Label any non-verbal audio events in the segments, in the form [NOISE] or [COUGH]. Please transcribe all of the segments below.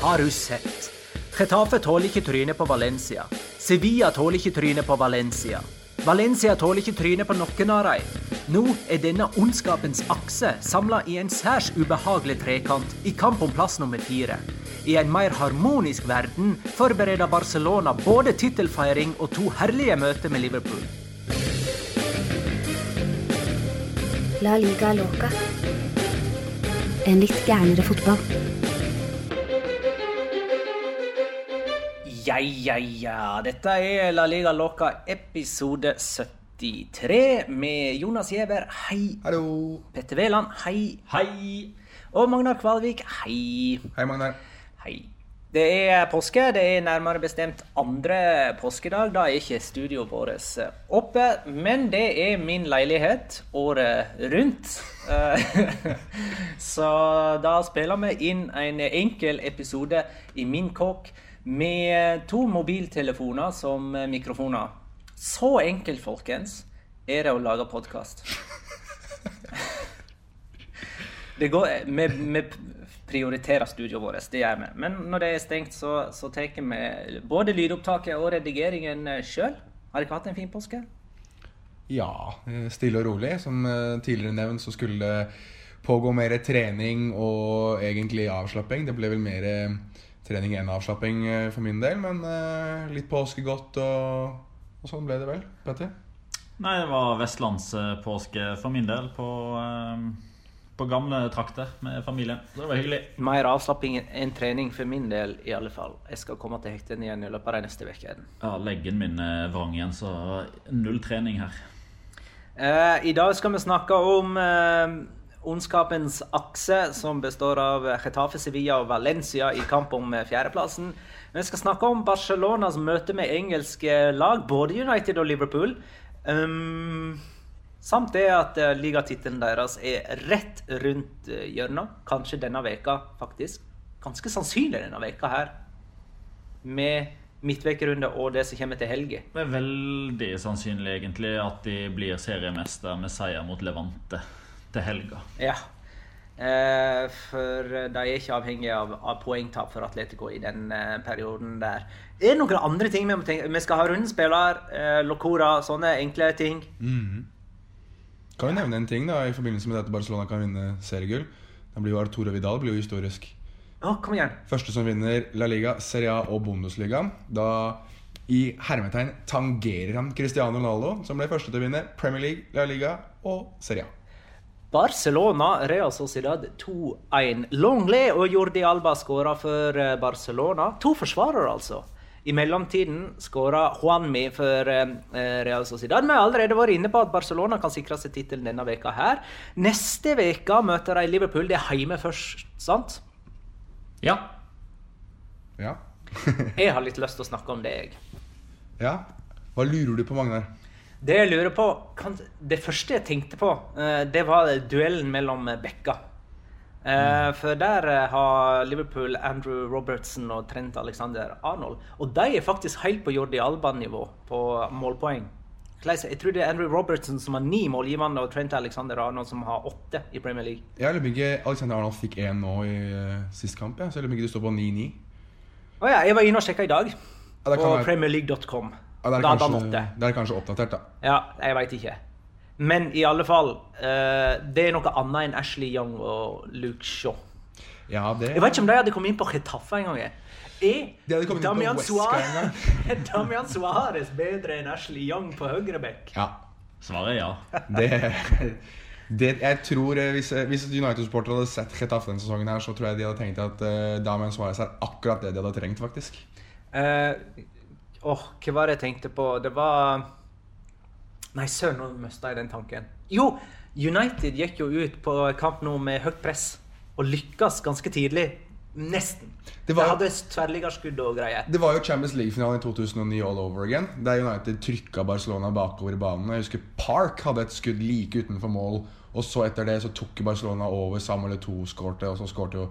Har du sett? Getafe tåler ikke trynet på Valencia. Sevilla tåler ikke trynet på Valencia. Valencia tåler ikke trynet på noen av dem. Nå er denne ondskapens akse samla i en særs ubehagelig trekant i kamp om plass nummer fire. I en mer harmonisk verden forbereder Barcelona både tittelfeiring og to herlige møter med Liverpool. La liga loca. En litt gærnere fotball. Ja, ja, ja. Dette er La Liga Loca episode 73 med Jonas Giæver, hei. Hallo. Petter Wæland, hei. Hei. Og Magnar Kvalvik, hei. Hei, Magnar. Hei. Det er påske. Det er nærmere bestemt andre påskedag. Da er ikke studioet vårt oppe, men det er min leilighet året rundt. Eh, [LAUGHS] Så da spiller vi inn en enkel episode i min kåk med to mobiltelefoner som mikrofoner. Så enkelt, folkens, er det å lage podkast. [LAUGHS] Vi, vi prioriterer studioet vårt, det gjør vi. Men når det er stengt, så, så tar vi både lydopptaket og redigeringen sjøl. Har dere hatt en fin påske? Ja, stille og rolig. Som eh, tidligere nevnt så skulle det pågå mer trening og egentlig avslapping. Det ble vel mer eh, trening enn avslapping eh, for min del, men eh, litt påskegodt og, og sånn ble det vel. Petter? Nei, det var vestlandspåske for min del på, eh, på gamle trakter med familien. Det var hyggelig. Mer avslapping enn trening for min del, i alle fall. Jeg skal komme til hekten igjen i løpet av de neste ukene. Ja, leggen min er vrang igjen, så null trening her. Eh, I dag skal vi snakke om eh, ondskapens akse, som består av Getafe, Sevilla og Valencia i kamp om eh, fjerdeplassen. Vi skal snakke om Barcelonas møte med engelske lag, både United og Liverpool. Um, samt det at uh, ligatittelen deres er rett rundt uh, hjørnet. Kanskje denne veka faktisk. Ganske sannsynlig denne veka her. Med midtvekerunde og det som kommer til helga. Det er veldig sannsynlig egentlig at de blir seriemester med seier mot Levante til helga. Ja. Eh, for de er ikke avhengige av, av poengtap for Atletico i den eh, perioden der. Er det noen andre ting vi må tenke Vi skal ha rundespiller, eh, Locora, sånne enkle ting. Kan vi nevne en ting da, i forbindelse med at Barcelona kan vinne seriegull? Da blir jo Arturo Vidal blir jo historisk. Å, kom igjen. Første som vinner La Liga, Serie A og Bundesliga. Da i hermetegn tangerer han Cristiano Ronaldo, som ble første til å vinne Premier League, La Liga og Serie A. Barcelona, Real Sociedad 2-1. Longley og Jordi Alba skåra for eh, Barcelona. To forsvarere, altså. I mellomtiden skåra Juanmi for eh, Real Sociedad. Vi har allerede vært inne på at Barcelona kan sikre seg tittelen denne veka her. Neste veke møter de Liverpool. Det er hjemme først, sant? Ja. Ja. Jeg har litt lyst til å snakke om det, jeg. ja. Hva lurer du på, Magnar? Det jeg lurer på kan, Det første jeg tenkte på, eh, det var duellen mellom Bekka. Mm. For der eh, har Liverpool Andrew Robertson og Trent Alexander Arnold. Og de er faktisk helt på Jordi Alba-nivå på målpoeng. Jeg tror det er Andrew Robertson som har ni målgivende, og Trent Alexander Arnold som har åtte i Premier League. Jeg lurer på ikke Alexander Arnold fikk én nå i uh, sist kamp. Ja. Så jeg lurer på ikke du står på 9-9. Å ja, jeg var inne og sjekka i dag. Ja, på premierleague.com. Ja, det, er Da kanskje, åtte. det er kanskje oppdatert, da. Ja, jeg veit ikke. Men i alle fall, uh, det er noe annet enn Ashley Young og Luke Shaw. Ja, det Jeg vet ikke om de hadde kommet inn på Getafe en gang. Er Damian Suarez, [LAUGHS] Damian Suarez bedre enn Ashley Young på høyreback? Ja. Svaret er ja. Det, det Jeg tror eh, Hvis, hvis United-supportere hadde sett Getafe denne sesongen, her så tror jeg de hadde tenkt at uh, Damian Suarez er akkurat det de hadde trengt, faktisk. Eh, Åh, hva var det jeg tenkte på? Det var Nei, søren, nå mista jeg den tanken. Jo, United gikk jo ut på kamp nå med høyt press og lykkes ganske tidlig. Nesten. Det Det var- hadde tverrliggerskudd og greier. Det var jo Champions League-finalen i 2009 all over again. Der United trykka Barcelona bakover i banen. Jeg husker Park hadde et skudd like utenfor mål. Og så etter det så tok Barcelona over. Samuel to skårte, og så skårte jo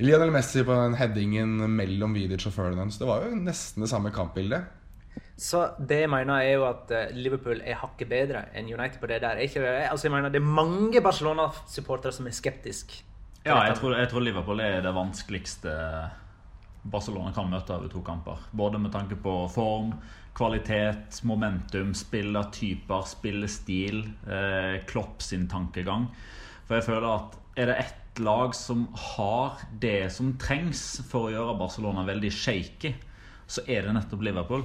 Lionel Messi på den headingen mellom Vidic og Ferdinand. Så det var jo nesten det samme kampbildet. Så det jeg mener er jo at eh, Liverpool er hakket bedre enn United på det der. Er ikke? Altså, jeg mener, det er mange Barcelona-supportere som er skeptiske. Ja, jeg tror, jeg tror Liverpool er det vanskeligste Barcelona kan møte over to kamper. Både med tanke på form, kvalitet, momentum, spillertyper, spillestil, eh, Klopp sin tankegang. For jeg føler at er det ett lag som har det som trengs for å gjøre Barcelona veldig shaky, så er det nettopp Liverpool.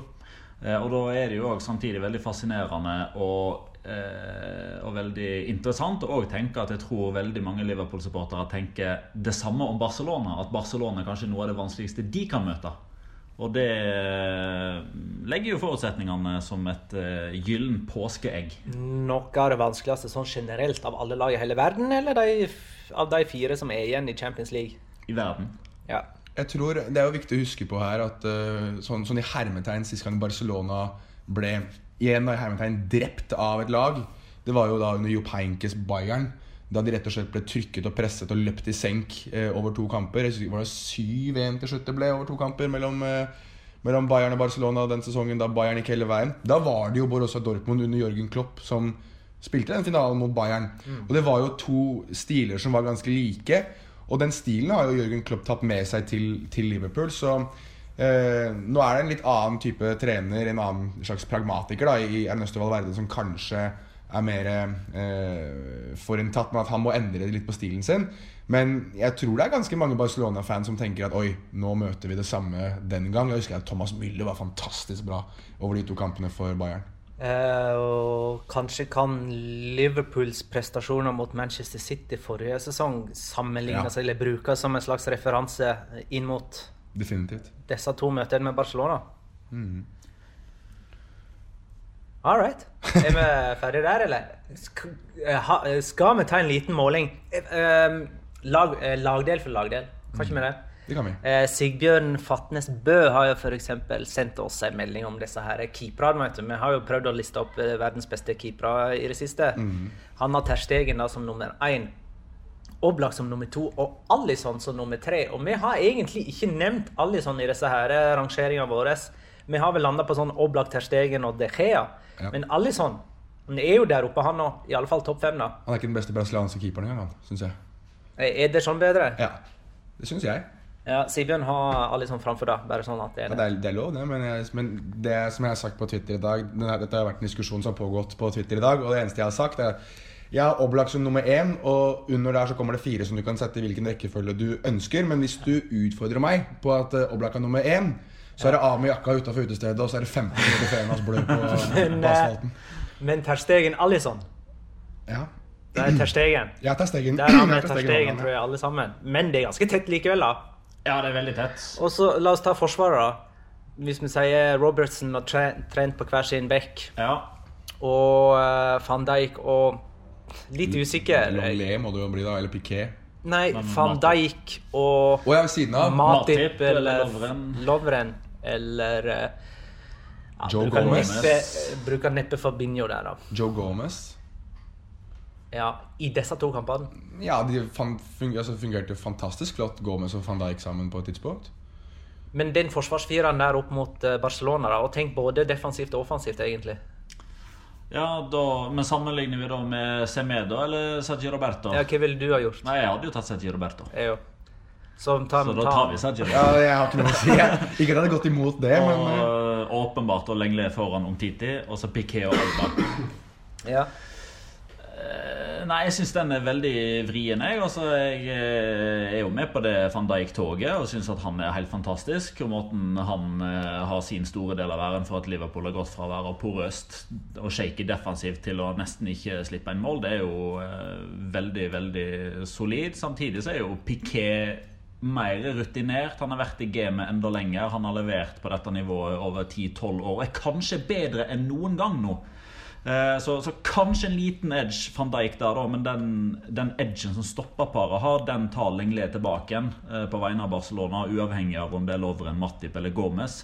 Eh, og da er det jo òg samtidig veldig fascinerende og, eh, og veldig interessant å tenke at jeg tror veldig mange Liverpool-supportere tenker det samme om Barcelona. At Barcelona er kanskje noe av det vanskeligste de kan møte. Og det eh, legger jo forutsetningene som et gyllen påskeegg. Noe av det vanskeligste sånn generelt av alle lag i hele verden, eller de, av de fire som er igjen i Champions League? I verden. Ja. Jeg tror Det er jo viktig å huske på her at uh, sånn, sånn i hermetegn sist gang Barcelona ble igjen i hermetegn drept av et lag, det var jo da under Jupp Heinkes Bayern. Da de rett og slett ble trykket og presset og løpt i senk eh, over to kamper. Jeg husker, var det 7-1 til slutt det ble over to kamper mellom, eh, mellom Bayern og Barcelona den sesongen da Bayern gikk hele veien. Da var det jo Borussia Dortmund under Jørgen Klopp som spilte den finalen mot Bayern. Og det var jo to stiler som var ganske like. Og den stilen har jo Jørgen Klopp tatt med seg til, til Liverpool. Så eh, nå er det en litt annen type trener, en annen slags pragmatiker da, i Ernesto Valverde, som kanskje er mer eh, forutinntatt med at han må endre litt på stilen sin. Men jeg tror det er ganske mange Barcelona-fans som tenker at oi, nå møter vi det samme den gang. Jeg husker at Thomas Müller var fantastisk bra over de to kampene for Bayern. Eh, og kanskje kan Liverpools prestasjoner mot Manchester City forrige sesong sammenlignes Ja. eller brukes som en slags referanse inn mot Definitivt. disse to møtene med Barcelona? All right. Er vi ferdige der, eller? Sk eh, ha, eh, skal vi ta en liten måling? Eh, eh, lag, eh, lagdel for lagdel. Kan ikke vi det? Det kan vi. Eh, Sigbjørn Fatnes Bø har jo f.eks. sendt oss en melding om disse her keeperne. Vi har jo prøvd å liste opp eh, verdens beste keepere i det siste. Han har Terstegen da som nummer én. Oblak som nummer to og Alison som nummer tre. Og vi har egentlig ikke nevnt Alison i disse her eh, rangeringene våre. Vi har vel landa på sånn Oblak, Terstegen og De Gea. Ja. Men Alison han er jo der oppe, han òg. I alle fall topp fem. da. Han er ikke den beste brasilianske keeperen engang, syns jeg. Er det sånn bedre? Ja, det syns jeg. Ja, Sigbjørn har alle sånn framfor, deg. Bare sånn at det er Ja, det. det, er, det er lov, det. Men, jeg, men det som jeg har sagt på Twitter i dag denne, Dette har vært en diskusjon som har pågått på Twitter i dag. Og det eneste jeg har sagt, er Jeg har Oblak som nummer én, og under der så kommer det fire som du kan sette i hvilken rekkefølge du ønsker. Men hvis du utfordrer meg på at eh, Oblak er nummer én, så er det av med jakka utafor utestedet, og så er det 15 minutter før hans blør på, [LAUGHS] Men, på eh, asfalten. Men Ter Stegen Alison. Ja. Det er Ter Stegen. Terstegen. tar stegen. Der har vi Terstegen, Ter stegen Stegen, tror jeg, alle sammen. Men det er ganske tett likevel, da. Ja, det er veldig tett. Og så la oss ta forsvaret, da. Hvis vi sier Robertson har Tre- Trent på hver sin bekk, Ja. og uh, van Dijk og Litt usikker. Longley må det jo bli, da. Eller Piquet. Nei, Men van. Dijk og Og jeg ved siden av. Matip Matip eller eller Lovren. Lovren eller eh, ja, Joe bruker Gomez. neppe, bruker neppe Fabinho der, da. Joe Gomez. Ja, I disse to kampene. Ja, de funger, altså, fungerte fantastisk flott, Gomez og van Dijk sammen på et tidspunkt. Men den forsvarsfireren der opp mot eh, Barcelona, da, og tenk både defensivt og offensivt, egentlig. Ja, da, Men sammenligner vi da med Semedo eller Sergio Roberto? Ja, Hva ville du ha gjort? Nei, jeg hadde jo tatt Sergio Roberto. Jeg jo. Så, ta, Så da ta- tar vi Sergio Roberto. Ja, jeg har ikke noe å si. Jeg, ikke at jeg hadde gått imot det, men eh, åpenbart og Lenglet foran Omtiti, og så Piquet og Alba. Ja. Nei, jeg syns den er veldig vrien. Jeg altså, jeg eh, er jo med på det van Dijk-toget og syns at han er helt fantastisk. Og måten han eh, har sin store del av æren for at Liverpool har gått fra å være porøst og shaky defensivt til å nesten ikke slippe inn mål, det er jo eh, veldig, veldig solid. Samtidig så er jo Piquet mer rutinert. Han har vært i gamet enda lenger. Han har levert på dette nivået over 10-12 år og er kanskje bedre enn noen gang nå. Eh, Så, så kanskje en liten edge van Dijk der, da, men den, den edgen som stopper paret, har den tar Lenglet tilbake igjen eh, på vegne av Barcelona, uavhengig av om det er Lovren, Matip eller Gomez.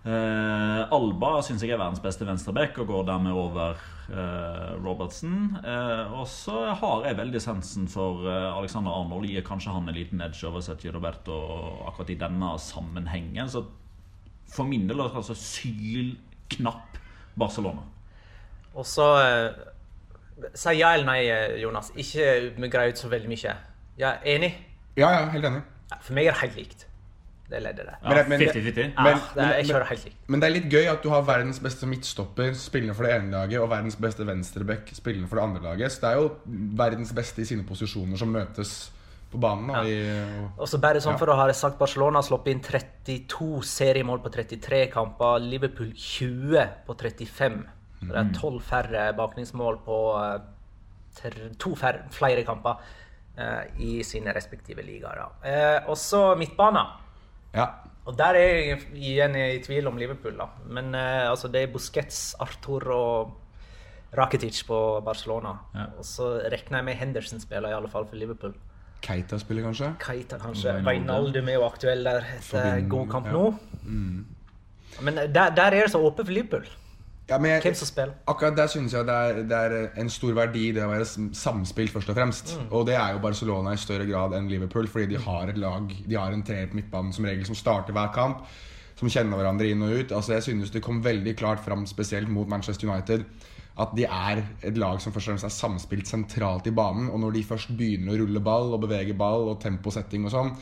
Uh, Alba syns jeg er verdens beste venstreback og går dermed over uh, Robertson. Uh, og så har jeg veldig sansen for Alexander Arnold. Gir kanskje han en liten edge over Sergio Roberto akkurat i denne sammenhengen. Så for min del er det altså sylknapp Barcelona. Og så eh, Si ja eller nei, eh, Jonas. Ikke vi greier ut så veldig mye. Ja, enig? ja, ja, helt enig. Ja, For meg er det helt likt. Det leddet der. Ja, men- 50-50. Ja, men- det er, jeg men- kjører helt likt. Men det er litt gøy at du har verdens beste midtstopper spillende for det ene laget, og verdens beste venstreback spillende for det andre laget. Så det er jo verdens beste i sine posisjoner som møtes på banen. Da, i, Og så bare sånn Ja. for å ha det sagt, Barcelona har sluppet inn 32 seriemål på 33 kamper. Liverpool 20 på 35. Så det er 12 færre bakningsmål på eh, to færre, flere kamper eh, i sine respektive ligaer. Eh, og så midtbanen. ja. Og der er jeg igjen i tvil om Liverpool, da. Men eh, altså, det er Busquets, Arthur og Rakitic på Barcelona. Ja. Og så regner jeg med Henderson spiller i alle fall for Liverpool. Keita spiller kanskje. Keita kanskje. Wijnaldum. Er jo aktuell der etter god kamp ja. nå. Men der, der er det så åpent for Liverpool. Ja, jeg-. Akkurat der synes jeg det er, det er en stor verdi det å være samspilt, først og fremst. Og det er jo Barcelona i større grad enn Liverpool, fordi de har et lag De har en treer på midtbanen som regel som starter hver kamp. Som kjenner hverandre inn og ut. Altså Jeg synes det kom veldig klart fram, spesielt mot Manchester United, at de er et lag som først og fremst er samspilt sentralt i banen. Og når de først begynner å rulle ball og bevege ball og temposetting og sånn,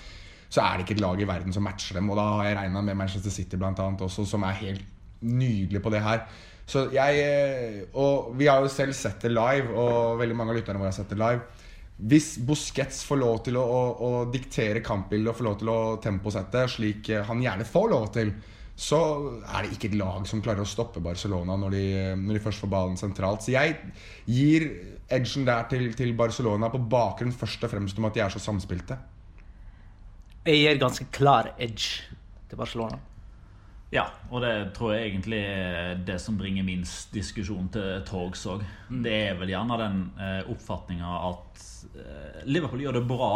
så er det ikke et lag i verden som matcher dem. Og da har jeg regna med Manchester City blant annet også, som er helt nydelig på det her. Så jeg eh, Og vi har jo selv sett det live, og veldig mange av lytterne våre har sett det live. Hvis Busquets får lov til å, å, å diktere kampbildet og får lov til å temposette, slik eh, han gjerne får lov til, så er det ikke et lag som klarer å stoppe Barcelona når de, når de først får ballen sentralt. Så jeg gir edgen der til, til Barcelona på bakgrunn først og fremst om at de er så samspilte. Jeg gir ganske klar edge til Barcelona. Ja, og det tror jeg egentlig er det som bringer minst diskusjon til torgs òg. Det er vel gjerne den eh, oppfatninga at eh, Liverpool gjør det bra,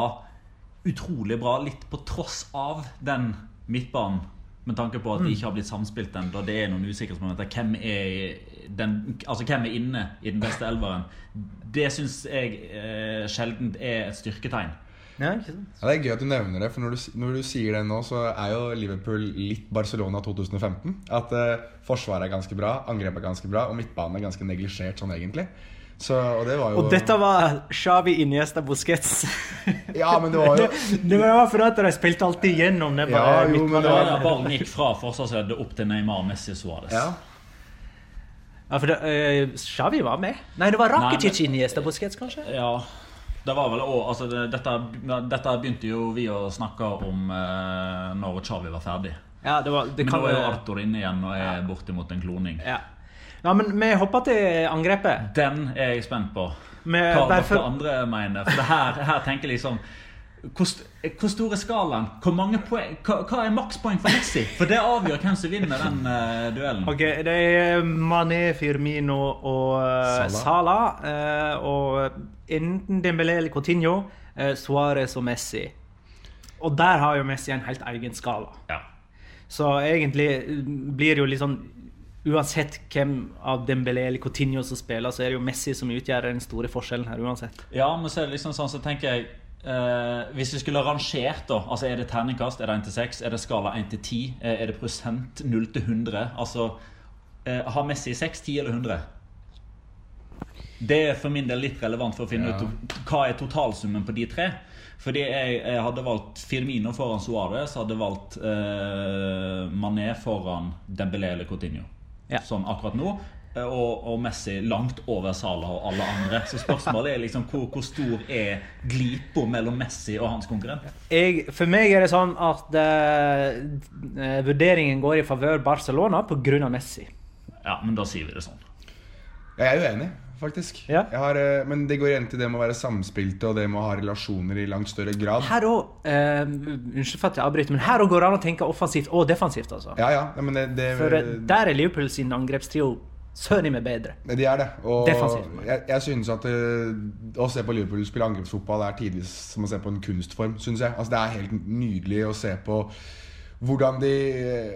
utrolig bra, litt på tross av den midtbanen. Med tanke på at de ikke har blitt samspilt ennå. Det er noen usikkerhetsmomenter. Hvem er, den, altså, hvem er inne i den beste elveren? Det syns jeg eh, sjelden er et styrketegn. Ja, ikke sant? Ja, det er gøy at du nevner det, for når du, når du sier det nå, så er jo Liverpool litt Barcelona 2015. At eh, forsvaret er ganske bra, angrepet er ganske bra, og midtbanen er ganske neglisjert sånn egentlig. Så, og det var jo Og dette var Xavi Iniesta Busquets. [LAUGHS] Ja, men det var jo [LAUGHS] det var for at de spilte alltid gjennom det. Bare Ja, jo, men Det var ballen gikk fra forsvarsleddet opp til Neymar, Messi, Suárez. Ja. Ja, for det, uh, Xavi var med. Nei, det var Rakitic Iniesta Busquets, kanskje? Ja, det var vel også, altså det, dette, dette begynte jo vi å snakke om eh, når Chavi var ferdig. Ja, det var, det Men nå er jo Arthur inne igjen og er bortimot en kloning. Ja. ja, men vi hopper til angrepet. Den er jeg spent på. Med, Hva dere andre mener. For det her, her tenker jeg liksom hvor, hvor stor er skalaen? Hvor mange poeng, hva, hva er makspoeng for Messi? For det avgjør hvem som vinner den uh, duellen. Ok, Det er Mané, Firmino og uh, Salah. Uh, og enten Dembélé eller Coutinho, uh, Suárez og Messi. Og der har jo Messi en helt egen skala. Ja. Så egentlig blir det jo litt sånn Uansett hvem av Dembélé eller Coutinho som spiller, så er det jo Messi som utgjør den store forskjellen her uansett. Ja, men så er det liksom sånn, så tenker jeg eh, Hvis vi skulle rangert, da altså Er det terningkast? Er det 1 til 6? Er det skala 1 til 10? Eh, er det prosent 0 til 100? Altså eh, Har Messi 6, 10 eller 100? Det er for min del litt relevant for å finne ut hva er totalsummen på de tre. Fordi jeg, jeg hadde valgt Firmino foran Suárez, hadde valgt eh, Mané foran Dembélé eller Coutinho. Ja. Sånn akkurat nå. Eh, Og, og Messi langt over Salah og alle andre. Så spørsmålet er liksom hvor, hvor stor er glipa mellom Messi og hans konkurrent? Jeg, for meg er det sånn at eh, eh, vurderingen går i favør Barcelona pga. Messi. Ja, men da sier vi det sånn. Jeg er uenig, faktisk. Ja. Jeg har, uh, men det går igjen til det med å være samspilte og det med å ha relasjoner i langt større grad. Her òg uh, Unnskyld for at jeg avbryter, men her òg går det an å tenke offensivt og defensivt. altså. Ja, ja, men det, det, For der er Liverpool sin angrepstrio søren meg bedre. de er det. Og jeg, jeg synes at uh, å se på Liverpool spille angrepsfotball er tidvis som å se på en kunstform, syns jeg. Altså, det er helt nydelig å se på hvordan de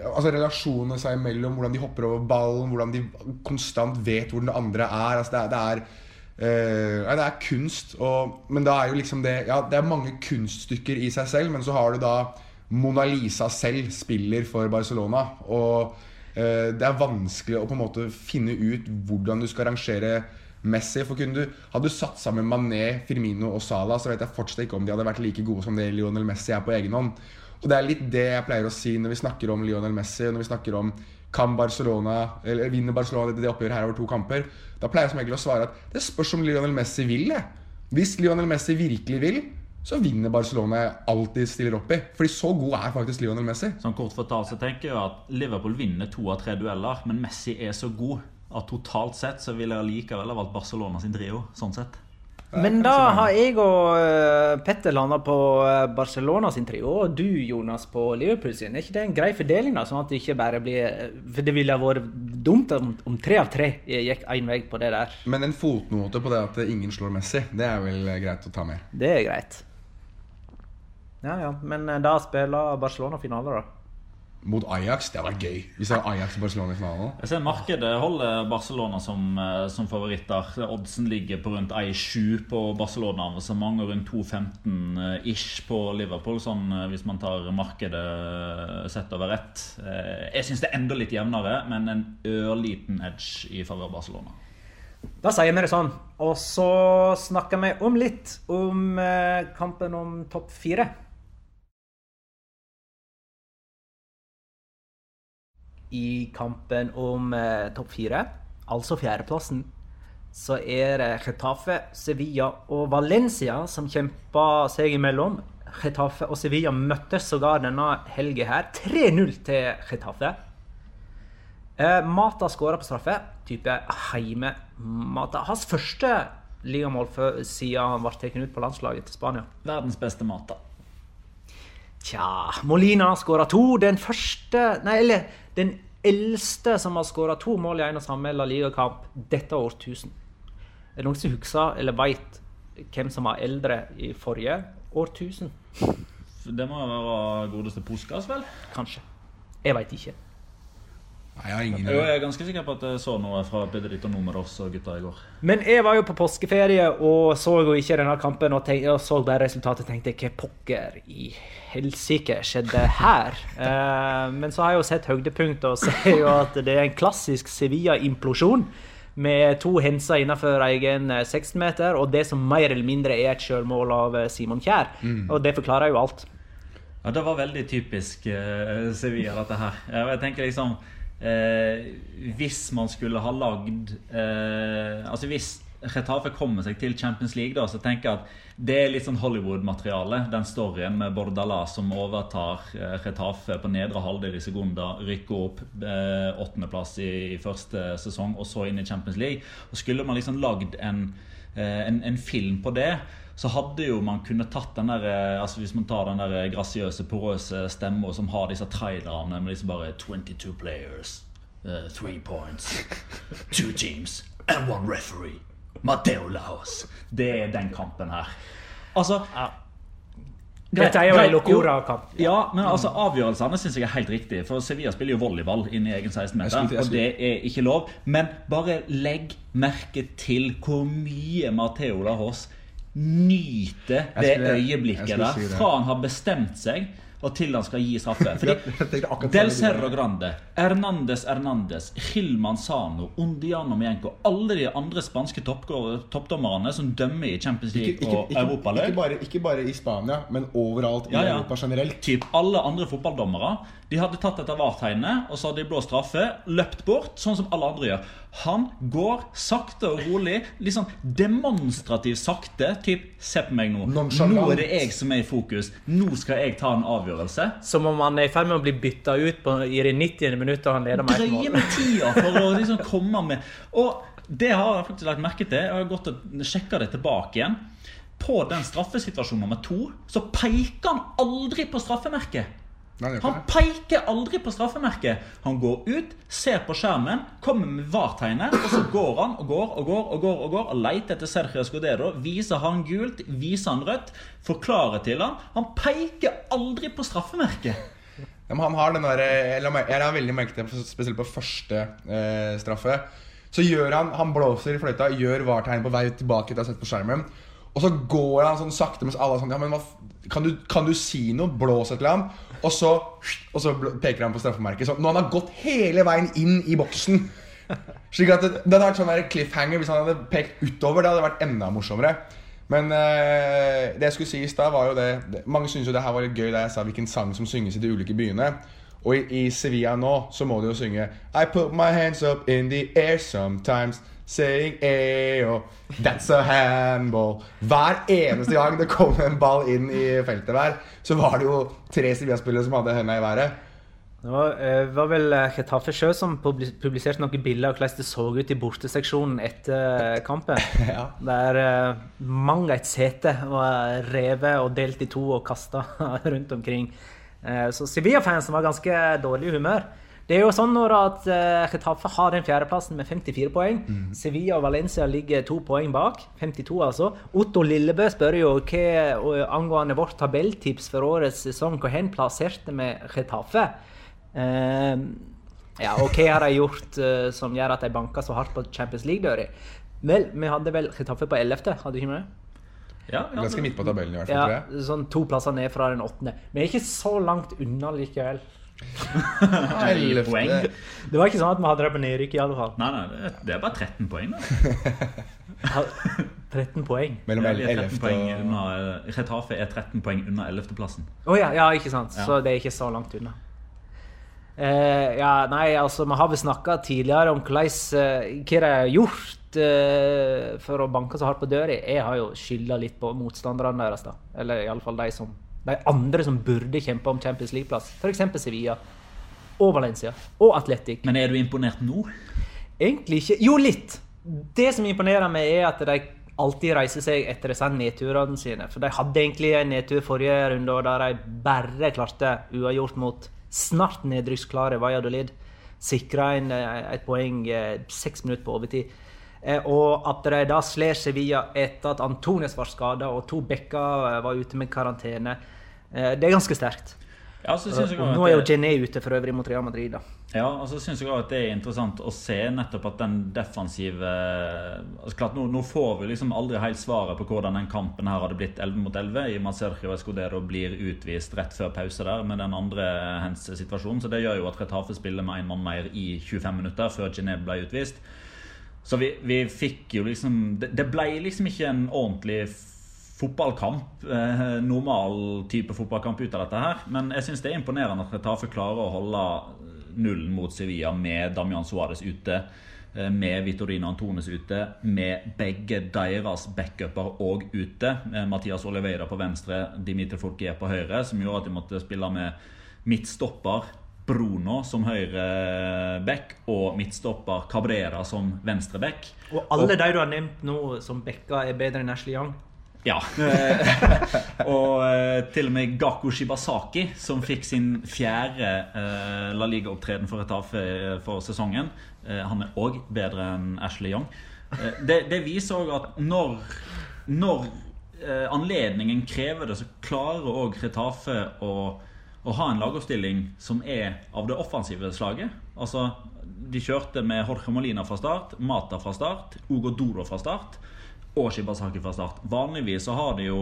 Altså relasjonene seg imellom, hvordan de hopper over ballen, hvordan de konstant vet hvor den andre er. Altså, det er, det er uh, det er kunst, og, men da er jo liksom det Ja, det er mange kunststykker i seg selv, men så har du da Mona Lisa selv spiller for Barcelona. Og eh, det er vanskelig å på en måte finne ut hvordan du skal rangere Messi. For kunne du, Hadde du satt sammen Mané, Firmino og Salah, så vet jeg fortsatt ikke om de hadde vært like gode som det Lionel Messi er på egen hånd. Og det er litt det jeg pleier å si når vi snakker om Lionel Messi. Når vi snakker om kan Barcelona, eller vinner Barcelona det oppgjøret her over to kamper. Da pleier jeg som regel å svare at det spørs om Lionel Messi vil det. Hvis Lionel Messi virkelig vil, så vinner Barcelona alt de stiller opp i. Fordi så god er faktisk Lionel Messi. Sånn kort fortalt så tenker jeg at Liverpool vinner to av tre dueller, men Messi er så god at totalt sett så ville jeg likevel ha valgt Barcelona sin trio. sånn sett. Men da har jeg og eh, Petter landa på eh, Barcelona sin trio, og du, Jonas, på Liverpool sin. Er ikke det en grei fordeling, da? Sånn at det ikke bare blir eh, For det ville vært dumt om, om tre av tre gikk én vei på det der. Men en fotnote på det at ingen slår Messi, det er vel greit å ta med. Det er greit. Ja, ja. Men eh, da spiller Barcelona finale, da. Mot Ajax, det hadde vært gøy. Hvis det er Ajax og Barcelona i finalen. Jeg ser Markedet holder Barcelona som, eh, som favoritter. Oddsen ligger på rundt 1,7 på Barcelona. Så mange rundt 2,15-ish på Liverpool, sånn eh, hvis man tar markedet eh, sett over ett. Eh, Jeg syns det er enda litt jevnere, men en ørliten edge i favør Barcelona. Da sier vi det sånn. Og så snakker vi om litt om eh, kampen om topp fire. I kampen om eh, topp fire, altså fjerdeplassen, så er det Getafe, Sevilla og Valencia som kjemper seg imellom. Getafe og Sevilla møttes sågar denne helga her. 3-0 til Getafe. Eh, Mata skåra på straffe. Type heime Mata. Hans første ligamål siden han ble tatt ut på landslaget til Spania. Verdens beste mat, da. Tja Molina skåra to. Den første Nei, eller den eldste som har skåra to mål i en og samme La Liga-kamp dette årtusen. Er det noen som husker eller veit hvem som var eldre i forrige årtusen? Det må være godeste Puskas, vel? Kanskje. Jeg veit ikke. Nei, jeg har ingen Jo, jeg er ganske sikker på at jeg så noe fra Pedrito Numeros og gutta i går. Men jeg var jo på påskeferie og så jo ikke denne kampen og, tenk, og så bare resultatet og tenkte hva pokker i helsike skjedde her? [LAUGHS] Eh, men så har jeg jo sett høydepunktet og [LAUGHS] ser jo at det er en klassisk Sevilla-implosjon. Med to henser innenfor egen eh, 16-meter, og det som mer eller mindre er et sjølmål av eh, Simon Kjær. Og det forklarer jo alt. Ja, Det var veldig typisk eh, Sevilla, dette her. Jeg tenker liksom eh, Hvis man skulle ha lagd eh, Altså hvis Retafe kommer seg til Champions League, da, så tenker jeg at det er litt sånn Hollywood-materiale. Den storyen med Bordala som overtar eh, Retafe på nedre halvdel i sekunder, rykker opp eh, åttendeplass i, i første sesong, og så inn i Champions League. Og Skulle man liksom lagd en, eh, en, en film på det, så hadde jo man kunnet tatt den der eh, altså Hvis man tar den der grasiøse, porøse stemma som har disse trailerne med liksom bare 22 players, uh, three points, [LAUGHS] two teams and one referee. Matteo Laos. Det er den kampen her. Altså Dette er jo en Locora-kamp. Ja, men altså avgjørelsene syns jeg er helt riktig. For Sevilla spiller jo volleyball inn i egen 16-meter, og det er ikke lov. Men bare legg merke til hvor mye Matteo Lahos nyter det øyeblikket der. Fra han har bestemt seg og til han skal gi straffe. Fordi [LAUGHS] Del Cerro Grande, Hernandez Hernandez, Gilman Sano, Ondiano Mienco Alle de andre spanske toppdommerne som dømmer i Champions League ikke, ikke, og Europaløp. Ikke, bare, ikke bare i Spania, men overalt i ja, ja. Europa generelt. Typ alle andre fotballdommere de hadde tatt dette VAR-tegnet og så hadde de blå straffe, løpt bort, sånn som alle andre gjør. Han går sakte og rolig, sånn demonstrativt sakte. Typ, se på meg nå. Nå er det jeg som er i fokus. Nå skal jeg ta en avgjørelse. Som om han er i ferd med å bli bytta ut på, i det 90. minuttet han leder med ett mål. med tida for å liksom komme med Og det har jeg faktisk lagt merke til. Jeg har gått og sjekka det tilbake igjen. På den straffesituasjonen nummer to så peker han aldri på straffemerket. Han peker aldri på straffemerket. Han går ut, ser på skjermen, kommer med VAR-tegnet, og så går han og går og går og går og går og leter etter Sergio Escudero. Viser han gult, viser han rødt, forklarer til han. Han peker aldri på straffemerket. Ja, men han har den der, Jeg la veldig merket til spesielt på første eh, straffe. Så gjør han Han blåser i fløyta, gjør VAR-tegn på vei tilbake til å ha sett på skjermen. Og så går han sånn sakte mens alle er sånn Ja, men hva, kan, du, kan, du, si noe? Blås et eller annet. Og så, og så peker han på straffemerket. Så når han har gått hele veien inn i boksen Slik at det, det hadde vært sånn der cliffhanger hvis han hadde pekt utover. Det hadde vært enda morsommere. Men eh, det jeg skulle si i stad, var jo det, Mange syns jo det her var litt gøy da jeg sa hvilken sang som synges i de ulike byene. Og i, i Sevilla nå så må de jo synge I put my hands up in the air sometimes saying Ayo, that's a handball. Hver eneste gang det kom en ball inn i feltet der, så var det jo tre Sevilla-spillere som hadde henda i været. Det var, uh, var vel eh, Chetaffe sjøl som publiserte noen bilder av hvordan det så ut i borteseksjonen etter kampen. [LAUGHS] ja. Der mang et sete var revet og delt i to og kasta [LAUGHS] rundt omkring. Så Sevilla-fansen var ganske dårlig i humør. Det er jo sånn når at uh, Getafe har den fjerdeplassen med 54 poeng. Mm. Sevilla og Valencia ligger to poeng bak. 52, altså. Otto Lillebø spør jo hva angående vårt tabelltips for årets sesong. Hvor hen plasserte vi Getafe? Uh, ja, og hva har de gjort uh, som gjør at de banker så hardt på Champions League-døra? Vel, vi hadde vel Getafe på 11., hadde ikke vi det? Ja, ja, Ganske midt på tabellen, i hvert fall. Ja, sånn to plasser ned fra den åttende. Vi er ikke så langt unna likevel. Poeng. Det var ikke sånn at vi hadde det på nedrykk i alle fall. Nei, nei, det er bare 13 poeng, da. [LAUGHS] 13 poeng? Mellom 11 og Retafe er 13 poeng unna 11.-plassen. Å oh, ja, ja, ikke sant. Så det er ikke så langt unna. Uh, ja, nei, altså, vi har vel snakka tidligere om hvordan, uh, hva de har gjort uh, for å banke så hardt på døra. Jeg har jo skylda litt på motstanderne deres, da. Eller iallfall de som de andre som burde kjempe om Champions League-plass. F.eks. Sevilla og Valencia og Atletic. Men er du imponert nå? Egentlig ikke. Jo, litt. Det som imponerer meg, er at de alltid reiser seg etter disse nedturene sine. For de hadde egentlig en nedtur forrige runde der de bare klarte uavgjort mot snart nedrykksklare Valladolid. Sikra et poeng eh, seks minutter på overtid. Eh, og at de da slår Sevilla etter at Antones var skada og to bekker eh, var ute med karantene. Eh, det er ganske sterkt. Ja, Nå er jo Gené ute for øvrig mot Real Madrid. da. Ja, og så syns jeg også at det er interessant å se nettopp at den defensive altså klart, nå, nå, får vi liksom aldri helt svaret på hvordan den kampen her hadde blitt 11 mot 11, i og Escodero blir utvist rett før pause der med den andre hens situasjonen. Så det gjør jo at Retafe spiller med én mann mer i 25 minutter før Gené ble utvist. Så vi, vi fikk jo liksom det, det ble liksom ikke en ordentlig fotballkamp, eh, normal type fotballkamp ut av dette her. Men jeg syns det er imponerende at Retafe klarer å holde 0-0 mot Sevilla med Damian Suárez ute. eh, Med Vitorino Antones ute, med begge deres backuper òg ute. Mathias Oliveira på venstre, Dimitri Folkier på høyre, som gjorde at de måtte spille med midtstopper Bruno som høyre back og midtstopper Cabrera som venstre back. Og alle de du har nevnt nå som backa, er bedre enn Ashley Young. Ja. Eh, [LAUGHS] og eh, til og med Gako Shibasaki, som fikk sin fjerde eh, La Liga-opptreden for for sesongen, han er òg bedre enn Ashley Young. Det, det viser òg at når, når anledningen krever det, så klarer òg Retafe å, å ha en lagoppstilling som er av det offensive slaget. Altså, de kjørte med Jorge Molina fra start, Mata fra start, Ugo Doro fra start og Shibasaki fra start. Vanligvis så har de jo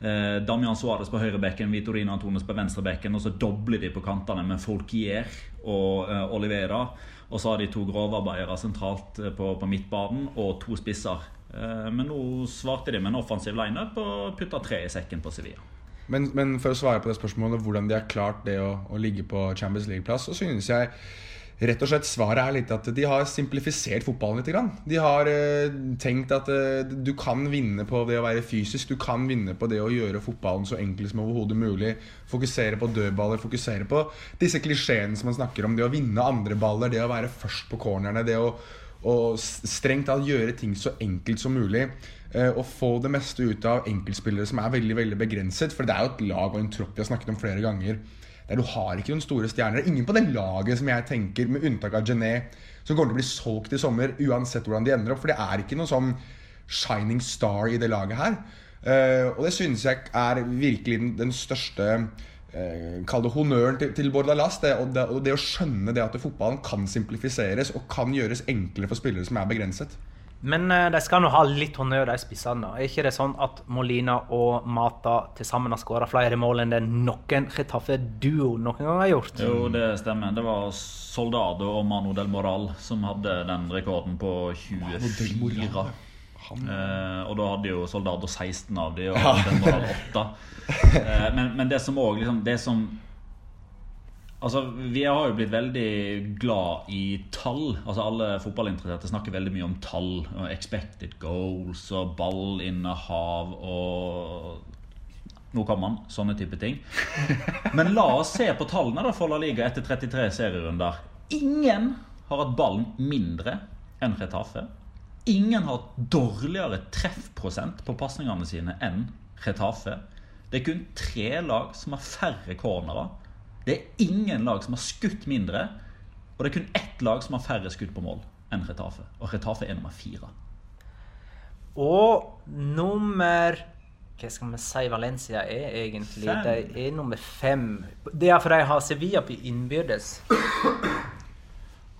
eh, Damian Suárez på høyrebekken, Vitorina Antones på venstrebekken, og så dobler de på kantene med Folkier og eh, Olivera. Og så har de to grovarbeidere sentralt eh, på, på midtbanen og to spisser. Eh, men nå svarte de med en offensiv lineup og putta tre i sekken på Sevilla. Men, men for å svare på det spørsmålet hvordan de har klart det å, å ligge på Champions League-plass, så synes jeg rett og slett svaret er litt at de har simplifisert fotballen litt. grann. De har eh, tenkt at eh, du kan vinne på det å være fysisk. Du kan vinne på det å gjøre fotballen så enkel som overhodet mulig. Fokusere på dødballer, fokusere på disse klisjeene som man snakker om. Det å vinne andre baller, det å være først på cornerne. Det å, å strengt tatt gjøre ting så enkelt som mulig. Eh, og få det meste ut av enkeltspillere som er veldig veldig begrenset. For det er jo et lag og en tropp vi har snakket om flere ganger. Der du har ikke noen store stjerner. Ingen på det laget som jeg tenker, med unntak av Genet, som kommer til å bli solgt i sommer uansett hvordan de ender opp. For det er ikke noen sånn shining star i det laget her. Uh, og det synes jeg er virkelig den, den største uh, Kall det honnøren til, til Bordalas. Det, og det, og det å skjønne det at fotballen kan simplifiseres og kan gjøres enklere for spillere som er begrenset. Men eh, de skal nå ha litt honnør, de spissene. Er ikke det sånn at Molina og Mata til sammen har skåra flere mål enn det noen Chetaffe-duo noen gang har gjort? Jo, det stemmer. Det var Soldado og Mano del Moral som hadde den rekorden på 24. Eh, og da hadde jo Soldado 16 av de, og del Moral 8. [LAUGHS] Eh, men, men det som òg liksom, Det som Altså, Vi har jo blitt veldig glad i tall. Altså Alle fotballinteresserte snakker veldig mye om tall. Expected goals og ballinnehav og Nå kommer man. Sånne type ting. Men la oss se på tallene da for La Liga etter 33 serierunder. Ingen har hatt ballen mindre enn Retafe. Ingen har hatt dårligere treffprosent på pasningene sine enn Retafe. Det er kun tre lag som har færre cornerer. Det er ingen lag som har skutt mindre. Og det er kun ett lag som har færre skudd på mål enn Retafe. Og Retafe er nummer fire. Og nummer Hva skal vi si Valencia er egentlig? Fem. De er nummer fem. Det er fordi de har Sevilla på innbyrdes.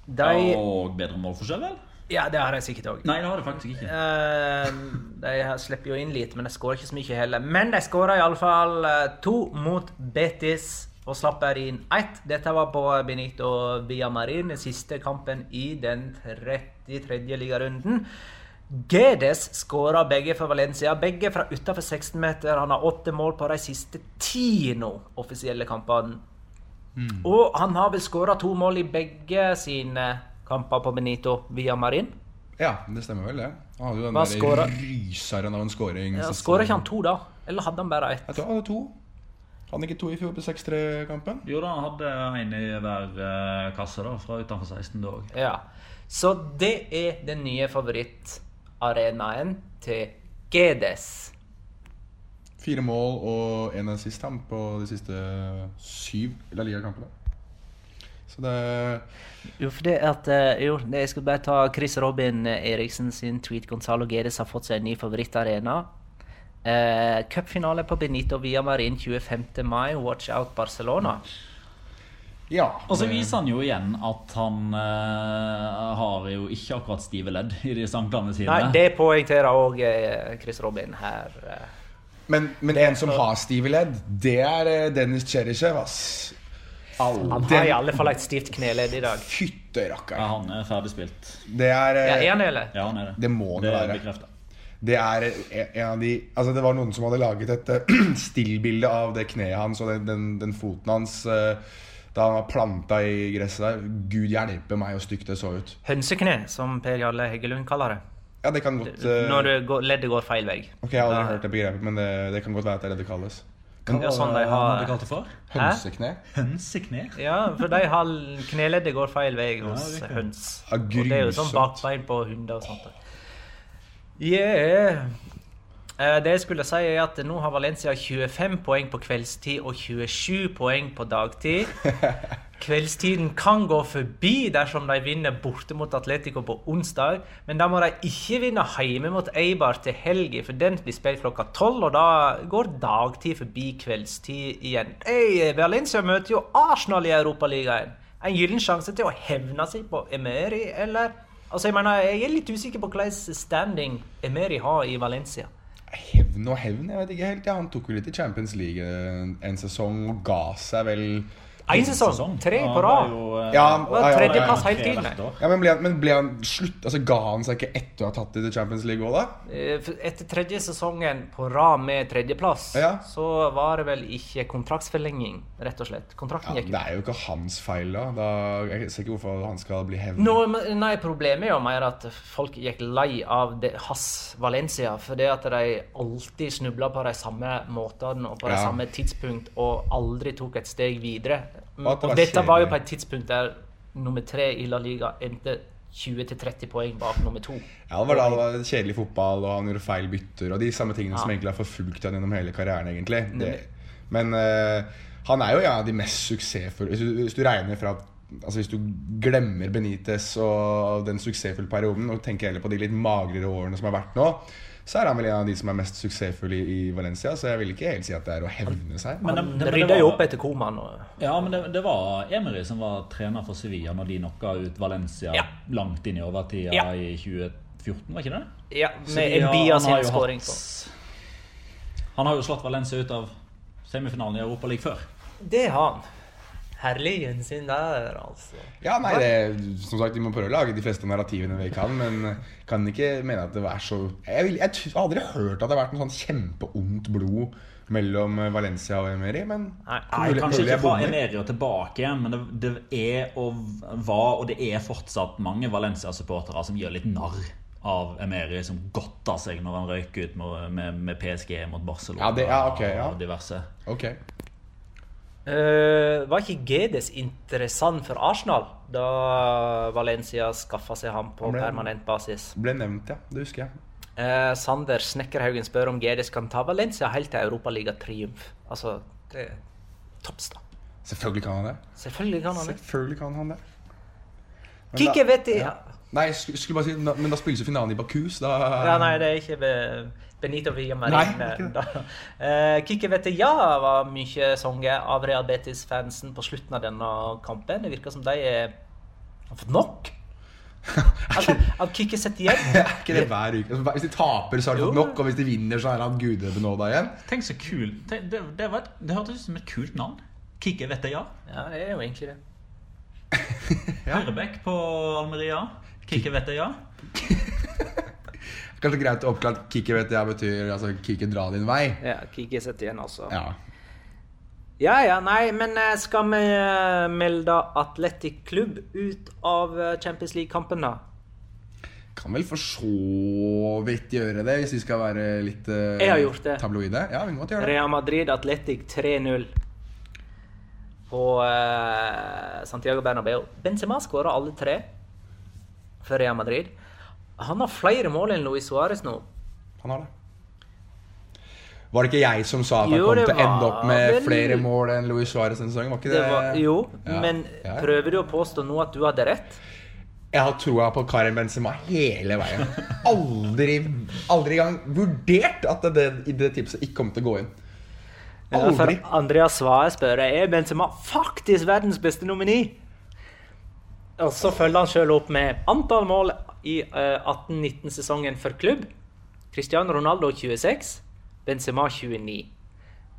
De Og bedre målforskjell, vel? Ja, det har de sikkert òg. Nei, det har de faktisk ikke. Eh, de slipper jo inn litt, men de skårer ikke så mye heller. Men de skåra iallfall uh, to mot Betis og slapp bare inn ett. Dette var på Benito Villamarin, den siste kampen i den 33. ligarunden. Gedes skåra begge for Valencia, begge fra utafor 16-meter. Han har åtte mål på de siste ti nå, offisielle kampene. Og han har vel skåra to mål i begge sine kamper på Benito Villamarin. Ja, det stemmer vel, det. Han hadde jo den der ryseren av en skåring. Ja, Skåra ikke han to, da? Eller hadde han bare ett? Jeg tror han hadde to. Hadde han ikke to i fjor på 6-3-kampen? Jo da, han hadde én i hver eh, kasse da, fra utenfor 16 da òg. Ja. Så det er den nye favorittarenaen til Gedes. Fire mål og én assist ham på de siste syv La Liga-kampene. Så det Jo, for det at eh, Jo, jeg skal bare ta Chris Robin Eriksen sin tweet. Gonzalo Gedes har fått seg en ny favorittarena. Eh, Cupfinale på Benito Villamarin 25. mai. Watch out Barcelona. Ja. Og så viser han jo igjen at han uh, har jo ikke akkurat stive ledd i de sanklene sine. Nei, det poengterer òg eh, Chris Robin her. Men, men en som har stive ledd, det er Dennis Cherishev, ass. Han har Den- i alle fall et stivt kneledd i dag. Fytte rakkeren. Ja, han er ferdigspilt. Det er Ja, er han det, eller? Ja, han er det. Det må det det være. bekreftet. Det er en av de Altså Det var noen som hadde laget et eh, [CLEARS THROAT] stillbilde av det kneet hans og den, den, den foten hans eh, Da han var planta i gresset der. Gud hjelpe meg hvor stygt det så ut. Hønsekne, som Per Jarle Heggelund kaller det. Ja, det kan godt uh... Når går, leddet går feil vei. Ok, Jeg har aldri Da- hørt det begrepet, men det, det kan godt være at det er det det kalles. Ja, sånn de har- har de kalt det for? Hønsekne? Hønsekne? Ja, for de har kneleddet går feil vei hos ja, høns. Ja, Og det er jo sånn bakbein på hunder og sånt. Yeah. Eh, Det jeg skulle si er at nå har Valencia 25 poeng på kveldstid og 27 poeng på dagtid. [LAUGHS] Kveldstiden kan gå forbi dersom de vinner borte mot Atletico på onsdag, men da må de ikke vinne hjemme mot Eibar til helga, for den blir spilt klokka tolv, og da går dagtid forbi kveldstid igjen. Hey, Valencia møter jo Arsenal i Europaligaen. En gyllen sjanse til å hevne seg på Emery, eller? Altså, jeg mener, jeg er litt usikker på hvilken standing Emery har i Valencia. Hevn og hevn, jeg vet ikke helt. Ja, han tok jo litt i Champions League en, en sesong og ga seg vel Én sesong, tre på rad. Ja, Det var tredjeplass hele tiden. Ja, men ble han, men ble han slutt Altså Ga han seg ikke etter å ha tatt det til Champions League òg, da? Eh, Etter tredje sesongen på rad med tredjeplass, Ja. så var det vel ikke kontraktsforlenging, rett og slett. Kontrakten Ja, gikk det er jo ikke hans feil, da. da jeg ser ikke hvorfor han skal bli hevnet. No, nei, Problemet er jo mer at folk gikk lei av det, hans Valencia. For det at de alltid snubla på de samme måtene og på de Ja. samme tidspunkt og aldri tok et steg videre. Og Og dette var jo på et tidspunkt der nummer tre i La Liga endte 20-30 poeng bak nummer to. Ja, det var da det var kjedelig fotball, og han gjorde feil bytter, og de samme tingene som egentlig har forfulgt han gjennom hele karrieren, egentlig. Det, men uh, han er jo en av de mest suksessfulle Hvis du, hvis du regner fra Altså Hvis du glemmer Benitez og den suksessfulle perioden, og tenker heller på de litt magrere årene som har vært nå, så er han vel en av de som er mest suksessfulle i, Valencia. Så jeg vil ikke helt si at det er å hevne seg. Men det- Han det- det rydda jo opp etter Koman. Og, Ja, men det, det var Emery som var trener for Sevilla når de knocka ut Valencia Ja. langt inn i overtida Ja. i 2014, var ikke det? ja, med har sin skåring. Han har jo slått Valencia ut av semifinalen i Europaligaen før. Det har han. Herlig gjensyn der, altså. Ja, nei, det, som sagt, Vi må prøve å lage de fleste narrativene vi kan, men kan ikke mene at det var så Jeg, vil, jeg jeg har aldri hørt at det har vært noe sånn kjempeondt blod mellom eh, Valencia og Emery, men Nei. Nei, mulig- kanskje ikke fra. Emery og tilbake igjen, men det, det er og var, og det er fortsatt mange Valencia-supportere som gjør litt narr av Emery, som godta seg når han røyk ut med, med, med PSG mot Barcelona Ja, det- ja, ok, ja. og diverse. Ok. Eh, var ikke Gedes interessant for Arsenal da Valencia skaffa seg ham på ble- permanent basis? Ble nevnt, ja. Det husker jeg. Uh, Sander Snekkerhaugen spør om Gedes kan ta Valencia helt til Europaligatriumf. Altså, det er topps, da. Selvfølgelig kan han det. Selvfølgelig kan han det. Selvfølgelig kan han det. Kikki Vetti vet ja. Nei, jeg skulle bare si Men da spilles jo finalen i Bakus. da Ja, nei, det er ikke Benito Villamarin. Er da. Eh, Kikki vet ja var mye sunget av Real Betis-fansen på slutten av denne kampen. Det virker som de er, har fått nok. Altså, at Kikki sitter igjen. Er ikke det hver uke? Altså, Hvis de taper, så har de fått nok, og hvis de vinner, så er han gudbenåda igjen. Tenk så kul Det, det, det, var et, det hørtes ut som et kult navn. Kikki vet det ja. Ja, det er jo egentlig det. [LAUGHS] Høyrebekk på Almeria. Kikki vet det ja. [LAUGHS] Kanskje greit å oppklare at Kikki vet ja betyr altså Kikki dra din vei. Ja, Kikki setter igjen, altså. Ja. Ja. ja, nei, men eh, skal vi eh, melde Atletic Klubb ut av eh, Champions League-kampen, da? Kan vel for så vidt gjøre det, hvis vi skal være litt eh, Jeg har gjort det. tabloide. Ja, vi må gjøre det. Real Madrid Atletic 3-0 på uh, Santiago Bernabeu. Benzema skåra alle tre for Real Madrid. Han har flere mål enn Luis Suárez nå. Han har det. Var det ikke jeg som sa at han kom til å ende opp med vel- flere mål enn Luis Suárez denne sesongen? Var ikke Det det? var, jo, Ja. men Ja. prøver du å påstå nå at du hadde rett? Jeg har troa på Karim Benzema hele veien. Aldri aldri engang vurdert at det, det, det tipset ikke kom til å gå inn. Ja, for Andreas Svae spør er Benzema faktisk verdens beste nomini. Og så følger han sjøl opp med antall mål i eh, 18-19-sesongen for klubb. Cristiano Ronaldo 26, Benzema 29.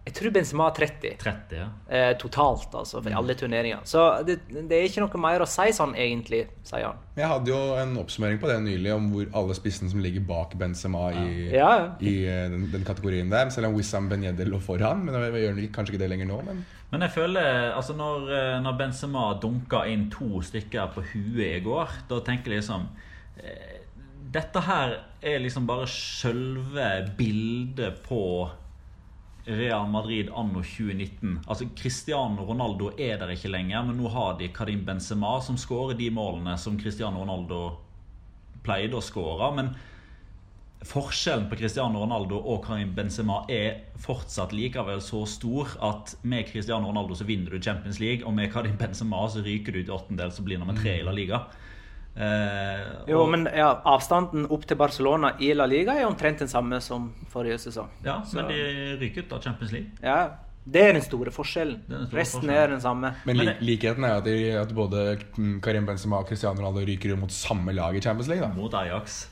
Jeg tror Benzema har 30 30, ja. eh, totalt, altså, for alle turneringer. Så det, det er ikke noe mer å si sånn, egentlig, sier han. Jeg hadde jo en oppsummering på det nylig om hvor alle spissene som ligger bak Benzema i, Ja, ja. i eh, den, den kategorien der. Selv om Wissam Benjedel lå foran. Men vi gjør kanskje ikke det lenger nå. Men Men jeg føler altså når, eh, når Benzema dunka inn to stykker på huet i går, da tenker jeg liksom eh, Dette her er liksom bare sjølve bildet på Real Madrid anno 2019. Altså Cristiano Ronaldo er der ikke lenger, men nå har de Karim Benzema, som skårer de målene som Cristiano Ronaldo pleide å skåre. Men forskjellen på Cristiano Ronaldo og Karim Benzema er fortsatt likevel så stor at med Cristiano Ronaldo så vinner du Champions League, og med Karim Benzema så ryker du til åttendel, så blir nummer tre i La Liga. Eh, Jo, og- men ja, avstanden opp til Barcelona i La Liga er omtrent den samme som forrige sesong. Ja, Så- men de ryker ut av Champions League. Ja, det er den store forskjellen. Den store Resten forskjellen. er den samme. Men Men li likheten er at, de, at både Karim Benzema og Cristiano Ronaldo ryker ut mot samme lag i Champions League. da mot Ajax.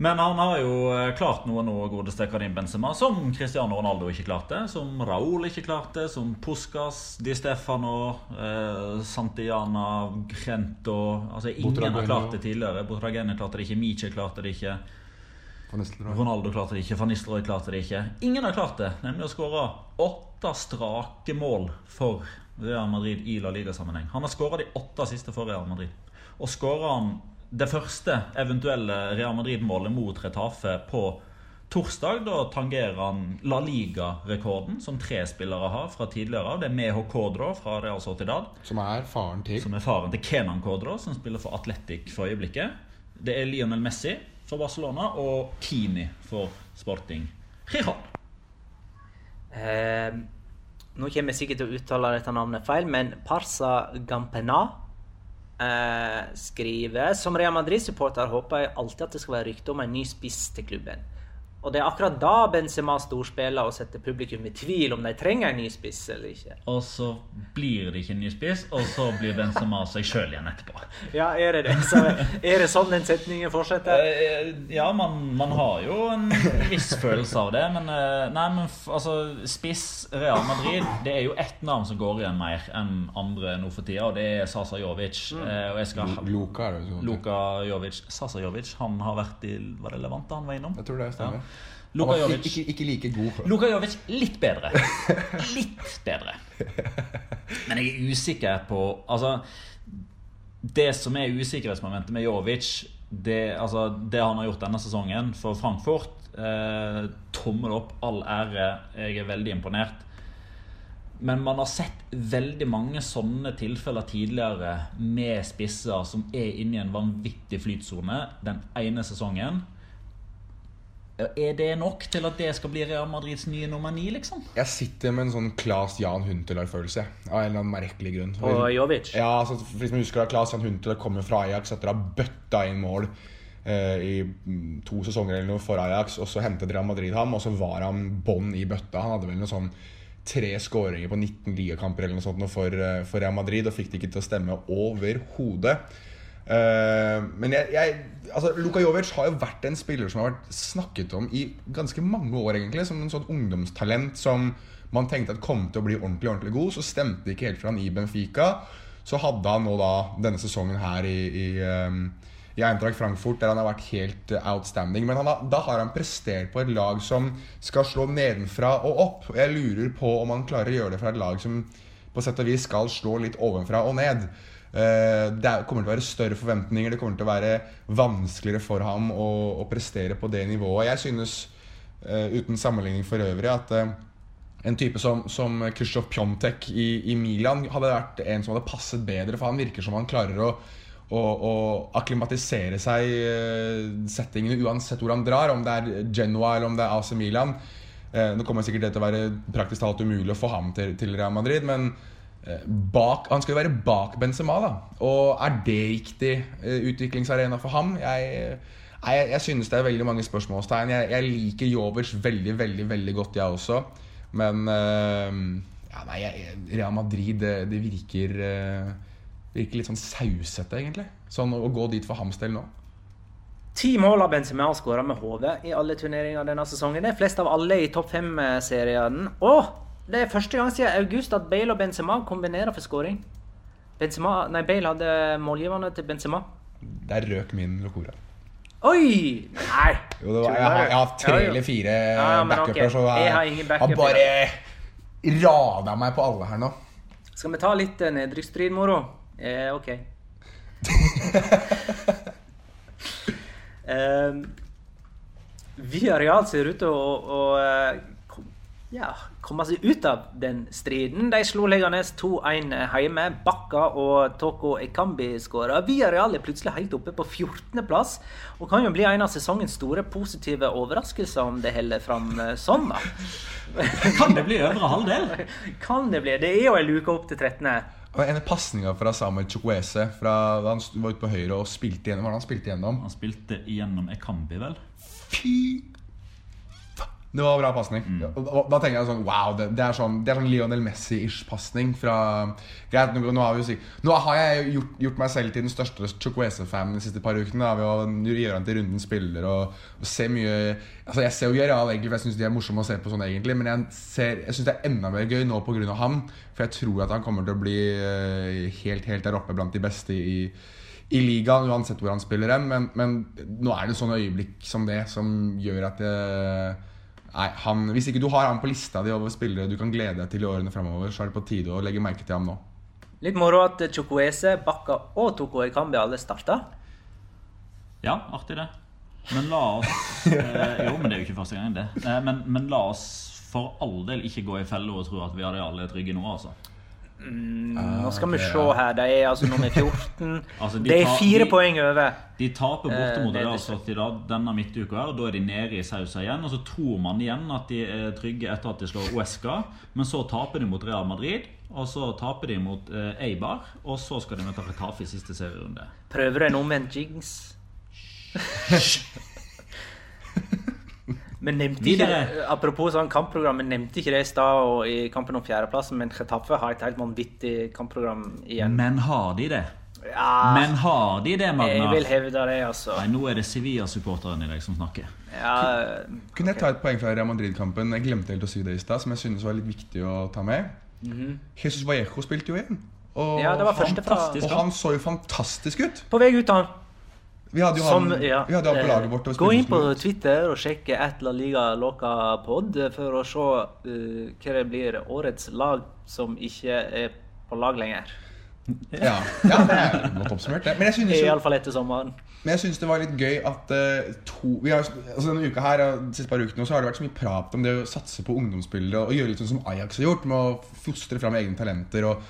Men han har jo eh, klart noe nå, godeste Karim Benzema, som Cristiano Ronaldo ikke klarte. Som Raúl ikke klarte, som Puskas, Di Stefano, eh, Santiana, Grento Altså Ingen har klart det tidligere. Botragene klarte det ikke, Miche klarte det ikke. Ronaldo klarte det ikke, Van Nistelrooy klarte det ikke. Ingen har klart det, nemlig å skåre åtte strake mål for Real Madrid i La Liga-sammenheng. Han har skåra de åtte siste for Real Madrid. Og skårer han det første eventuelle Real Madrid-målet mot Retafe på torsdag, da tangerer han La Liga-rekorden, som tre spillere har fra tidligere. Det er Meho Codro fra Real Sociedad. Som er faren til Som er faren til Kenan Kodro, som spiller for Atletic for øyeblikket. Det er Lionel Messi for Barcelona og Kini for Sporting Gijón. Eh, nå kommer jeg sikkert til å uttale dette navnet feil, men Parsa Gampena skriver Som Real Madrid-supporter håper jeg alltid at det skal være rykte om en ny spiss til klubben. Og det er akkurat da Benzema storspiller og setter publikum i tvil om de trenger en ny spiss eller ikke. Og så blir det ikke en ny spiss, og så blir Benzema seg sjøl igjen etterpå. [LAUGHS] Ja, er det det? Så er det sånn den setningen fortsetter? Eh, Ja, man, man har jo en viss følelse av det, men eh, Nei, men altså Spiss Real Madrid Det er jo ett navn som går igjen mer enn andre nå for tida, og det er Sasa Jovic. Eh, Og jeg skal Luka. Er det sånn. Luka Jovic Sasa Jovic, han har vært i Var det Levante han var innom? Jeg tror det stemmer. Luka Jovic ikke, ikke like god. Luka Jovic litt bedre. [LAUGHS] Litt bedre. Men jeg er usikker på Altså Det som er usikkerhetsmomentet med Jovic, det, altså, det han har gjort denne sesongen for Frankfurt eh, Tommel opp, all ære. Jeg er veldig imponert. Men man har sett veldig mange sånne tilfeller tidligere med spisser som er inne i en vanvittig flytsone den ene sesongen. Er det nok til at det skal bli Real Madrids nye nummer ni, liksom? Jeg sitter med en sånn Claes Jan Huntelag-følelse. Av en eller annen merkelig grunn. Og Jovic? Ja, altså, for hvis man husker da Claes Jan Huntelag kommer fra Ajax etter å ha bøtta inn mål eh, i mm, to sesonger eller noe for Ajax. Og så hentet Real Madrid ham, og så var han bånn i bøtta. Han hadde vel noe sånn tre skåringer på 19 ligakamper eller noe sånt for, eh, for Real Madrid og fikk det ikke til å stemme overhodet. Eh, men jeg, jeg altså, Luka Jovic har jo vært en spiller som har vært snakket om i ganske mange år, egentlig. Som en sånn ungdomstalent som man tenkte at kom til å bli ordentlig ordentlig god. Så stemte det ikke helt for han i Benfica. Så hadde han nå da denne sesongen her i, i, um, i Eintracht Frankfurt, der han har vært helt eh, outstanding. Men har, da har han prestert på et lag som skal slå nedenfra og opp. Og jeg lurer på om han klarer å gjøre det fra et lag som på sett og vis skal slå litt ovenfra og ned. Eh, Det er- kommer til å være større forventninger. Det kommer til å være vanskeligere for ham å, å prestere på det nivået. Jeg synes, eh, uten sammenligning for øvrig, at eh, en type som, som Krzysztof Pjontek i, i Milan hadde vært en som hadde passet bedre, for han virker som han klarer å, å, å akklimatisere seg settingene uansett hvor han drar, om det er Genoa eller om det er AC Milan. Nå kommer sikkert det til å være praktisk talt umulig å få ham til, til Real Madrid, men bak, han skal jo være bak Benzema, da. Og er det riktig eh, utviklingsarena for ham? Jeg, nei, jeg, jeg synes det er veldig mange spørsmålstegn. Jeg, jeg liker Jovic veldig, veldig veldig godt, jeg også. Men eh, ja, nei, Real Madrid, det, det virker eh, Virker litt sånn sausete, egentlig. Sånn å gå dit for hans del nå. Ti mål har Benzema skåra med hodet i alle turneringer denne sesongen. Det er flest av alle i topp fem-serien. Og det er første gang siden august at Bale og Benzema kombinerer for skåring. Benzema, nei, Bale hadde målgiverne til Benzema. Der røk min Locora. Oi! Nei! Jo, det var, jeg, har, jeg har tre Ja, eller fire Ja, backuper, så Jeg har ingen han backup, bare rada meg på alle her nå. Skal vi ta litt eh, nedrykksstrid, moro? Eh, OK. [LAUGHS] eh, Villarreal ser ut til å, å eh, ja, komme seg ut av den striden. De slo Leganes 2-1 hjemme. Bakka og Toko Ekambi skåra. Villarreal er plutselig helt oppe på 14.-plass og kan jo bli en av sesongens store positive overraskelser om det holder fram eh, sånn. da. [LAUGHS] Kan det bli øvre halvdel? [LAUGHS] Kan det bli? Det er jo ei luke opp til 13. Og en pasninga fra Samuel Chukwese fra da han var ute på høyre og spilte igjennom. Hva var det han spilte igjennom? Han spilte igjennom Ekambi, vel? Fy. Det var bra pasning. Mm. da- da tenker jeg sånn Wow, det, det er sånn, det er sånn Lionel Messi-ish pasning fra Greit, nå, nå, har vi nå har jeg gjort, gjort meg selv til den største Chukwese-fanen de siste par ukene. Da, ved å gjøre han til runden spiller og, og se mye Altså Jeg ser jo Villarreal egentlig, for jeg syns de er morsomme å se på sånn egentlig. Men jeg, ser- jeg syns det er enda mer gøy nå pga. ham. For jeg tror at han kommer til å bli eh, helt, helt der oppe blant de beste i i ligaen, uansett hvor han spiller hen. Men, men nå er det sånne øyeblikk som det som gjør at det, Nei, han, Hvis ikke du har han på lista di over spillere du kan glede deg til i årene fremover, så er det på tide å legge merke til ham nå. Litt moro at Chukwese, Bakka og Toko Ekambi alle starta. Ja, artig det. Men la oss [LAUGHS] eh, Jo, men det er jo ikke første gang, det. Eh, men, men la oss for all del ikke gå i felle og tro at vi hadde alle trygge nå, altså. Nå skal vi se her. De er altså nummer 14. [LAUGHS] Altså, de de er fire de- poeng over. De taper borte Eh, mot Real. Sociedad denne midtuka. her, Da er de nede i sausa igjen. Og så tror man igjen at de er trygge etter at de slår Uesca. Men så taper de mot Real Madrid, og så taper de mot eh, Eibar. Og så skal de møte Retafe i siste serierunde. Prøver en omvendt jigs. Men nevnte ikke. Apropos sånn kampprogram, men nevnte ikke det i stad og i kampen om fjerdeplassen. Men Chetaffe har et helt vanvittig kampprogram igjen. Men har de det? Ja, Men har de det, jeg vil hevde det, altså. Nei, nå er det Sevilla-supporteren i deg som snakker. Ja, Kunne jeg ta et poeng fra Real Madrid-kampen? Jeg glemte helt å si det i stad, som jeg synes var litt viktig å ta med. Jesus Vallejo spilte jo igjen. Og, ja, det var første fra fantastisk. og han så jo fantastisk ut. På vei ut, han. Vi hadde jo han, ja, vi hadde han på eh, laget vårt. Gå inn på Twitter og sjekke at La Liga Loca Pod for å se uh, hva det blir årets lag som ikke er på lag lenger. Ja, ja, det er godt oppsummert. det. Men jeg synes Iallfall etter sommeren. Men jeg syns det var litt gøy at uh, to vi har, altså Denne uka her og de siste par ukene så har det vært så mye prat om det å satse på ungdomsspillere og gjøre litt sånn som Ajax har gjort, med å fostre fram egne talenter og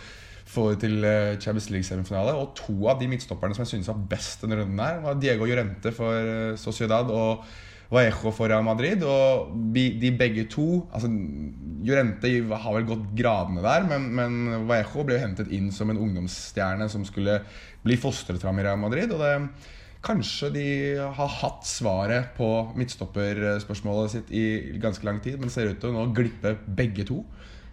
få til eh, Champions League-semifinale. Og to av de midtstopperne som jeg synes var best denne runden, her var Diego Llorente for eh, Sociedad og Vallejo for Real Madrid. Og de begge to altså Llorente har vel gått gradene der, men, men Vallejo ble jo hentet inn som en ungdomsstjerne som skulle bli fostret fram i Real Madrid. Og det Kanskje de har hatt svaret på midtstopperspørsmålet sitt i ganske lang tid, men ser ut til å glippe begge to.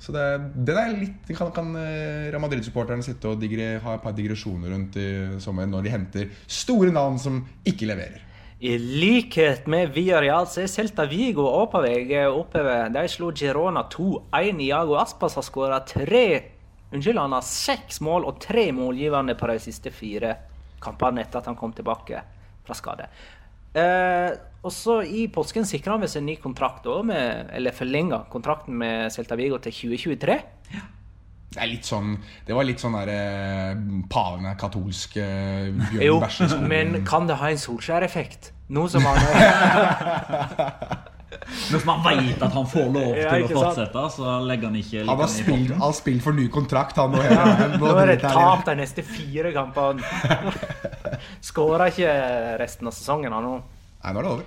Så det, det er litt Kan, kan eh, Real Madrid-supporterne sitte og digre, ha et par digresjoner rundt i sommer når de henter store navn som ikke leverer? I likhet med Villarreal så er Celta Vigo vei oppover. De slo Girona 2-1. Iago Aspas har skåra tre Unnskyld, han har seks mål og tre målgivende på de siste fire kampene etter at han kom tilbake fra skade. Eh, og så I påsken sikra han seg en ny kontrakt, også med, eller forlenga kontrakten med Celta Vigo til 2023. Det er litt sånn Det var litt sånn der eh, Paven er katolsk eh, Bjørn men kan det ha en Solskjær-effekt? Nå som han [LAUGHS] [LAUGHS] Hvis man vet at han får lov Ja, til å fortsette, så legger han ikke Han har i spilt, han har spilt for ny kontrakt, han. nå. Nå er det tap de neste fire kampene. [LAUGHS] Skåra ikke resten av sesongen han nå. Nei, nå er det over.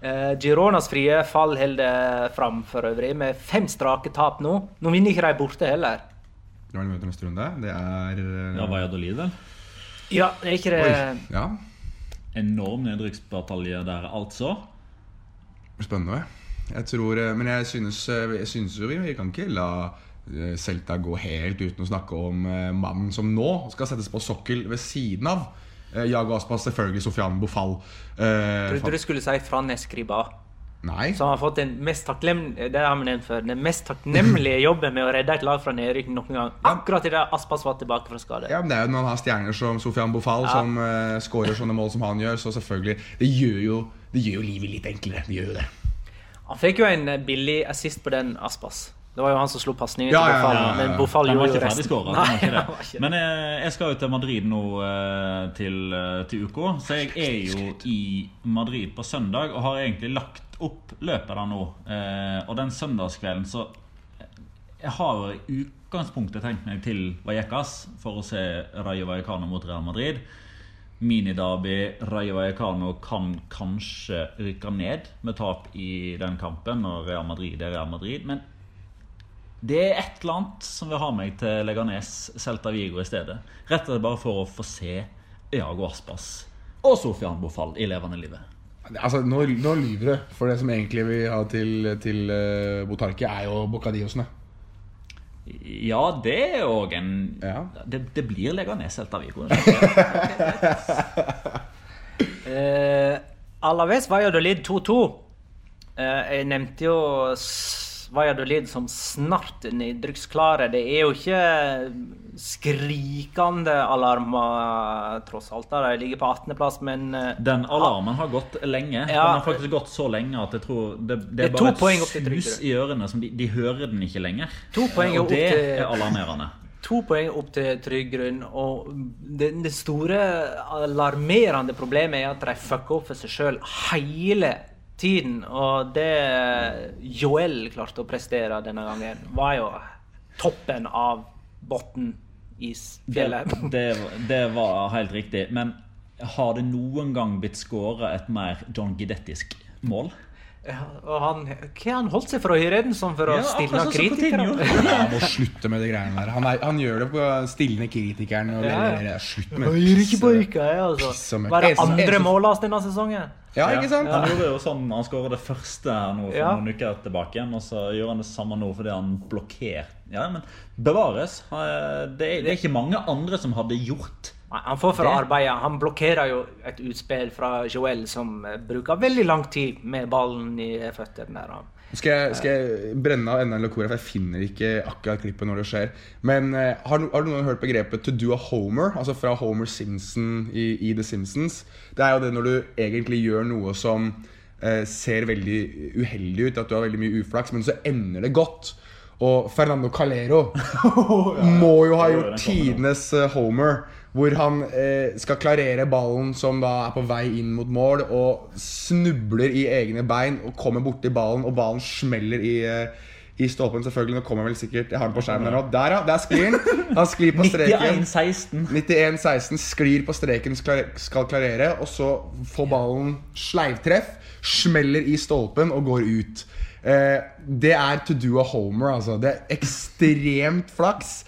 Eh, Gironas frie fall holder fram for øvrig, med fem strake tap nå. Nå vinner ikke de borte heller. Det er det møter neste runde? Det er eh, Ja, Valladolid, vel? Ja, er ikke det Oi, ja. Enorm nedrykksbatalje der, altså. Spennende. Jeg tror, eh, men jeg synes, eh, jeg synes jo vi, kan ikke la Selta Celta gå helt uten å snakke om eh, mannen som nå skal settes på sokkel ved siden av. Eh, Jago Aspas, selvfølgelig Sofian Bofall. Eh, Trodde du skulle si Fran Escriba. Nei. Som har fått den mest før. Den mest takknemlige [LAUGHS] jobben med å redde et lag fra nedrykk noen gang. Akkurat idet Aspas var tilbake fra skade. Ja, men det er jo når han har stjerner som Sofian Bofall, Ja. som uh, skårer sånne mål som han gjør, så selvfølgelig Det gjør jo, det gjør jo livet litt enklere. Det gjør jo det. Han fikk jo en eh, billig assist på den Aspas. Det var jo han som slo pasningen Ja, til Bofall. ja, ja, ja. Men Bofall gjorde jo resten. skåret. Nei, ikke [LAUGHS] det. ikke det. Men jeg, jeg skal jo til Madrid nå eh, til, eh, til uka, så jeg er jo i Madrid på søndag og har egentlig lagt opp løpet der nå. Eh, og den søndagskvelden så Jeg har jo i utgangspunktet tenkt meg til Vallecas for å se Rayo Vallecano mot Real Madrid. Miniderby. Rayo Vallecano kan kanskje rykke ned med tap i den kampen, og Real Madrid er Real Madrid. Men det er et eller annet som vil ha meg til Leganes Celta Vigo i stedet. Rett og slett bare for å få se Iago Aspas og Sofian Bofall i levende livet. Altså, nå, nå lyver du. For det som egentlig vil ha til, til uh, Botarque, er jo Bocadiosene. Ja, det er òg en Ja. det, det blir Leganes Celta Vigo. uh, [LAUGHS] Alaves Lid 2-2. Uh, jeg nevnte jo Valladolid som snart nedrykksklare. Det er jo ikke skrikende alarmer, tross alt. De ligger på 18.-plass, men eh, Den alarmen har gått lenge. Ja. Den har faktisk gått så lenge at jeg tror det, det Det er bare et sus i ørene. som de, de hører den ikke lenger. To poeng og det til- er alarmerende. to poeng opp til trygg grunn. Og det, det store alarmerende problemet er at de fucker opp for seg sjøl hele tiden. Og det Joel klarte å prestere denne gangen, var jo toppen av bunnen i s- Det, fjellet. det, det var helt riktig. Men har det noen gang blitt skåra et mer John Guidettisk mål? Ja, og han, hva han holdt seg for å hyre den sånn for å Ja, stille akkurat sånn kritikere? Coutinho. [LAUGHS] Må slutte med de greiene der. Han, er, han gjør det på stillende kritikeren. Og Ja. Slutt med Piss og altså. Var det andre målet hans denne sesongen? Ja, ikke sant? Han gjorde jo sånn Han skåra det første nå for Ja. noen uker tilbake igjen, og så gjør han det samme nå fordi han blokkerte. Ja, men bevares. Det er, det er ikke mange andre som hadde gjort Han får for Det- arbeidet. Han blokkerer jo et utspill fra Joel som eh, bruker veldig lang tid med ballen i føttene. Skal jeg, skal jeg brenne av enda en locora, for jeg finner ikke akkurat klippet når det skjer. Men eh, har, har du noen hørt begrepet 'to do a homer'? Altså fra Homer Simpson i, i The Simpsons. Det er jo det når du egentlig gjør noe som eh, ser veldig uheldig ut, at du har veldig mye uflaks, men så ender det godt. Og Fernando Calero [LAUGHS] må jo ha gjort tidenes eh, homer. Hvor han eh, skal klarere ballen som da er på vei inn mot mål, og snubler i egne bein og kommer borti ballen, og ballen smeller i, eh, i stolpen. Selvfølgelig, nå kommer vel sikkert Jeg har den på skjermen her nå. Der, ja! Der sklir han. Han sklir på streken. 91-16. 91-16 sklir på streken, skal klarere, og så får ballen sleivtreff, smeller i stolpen og går ut. Eh, det er to do a homer, altså. Det er ekstremt flaks.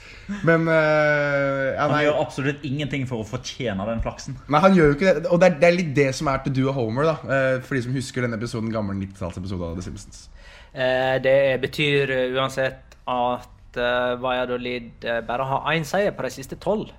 Men eh, ja, Han gjør absolutt ingenting for å fortjene den flaksen. nei, han gjør jo ikke det. Og det er, det er litt det som er to do a homer, da. Eh, for de som husker denne episoden, gammel 90-tallsepisode av The Simpsons. Eh, Det betyr uansett at Valladolid bare har én seier på de siste tolv.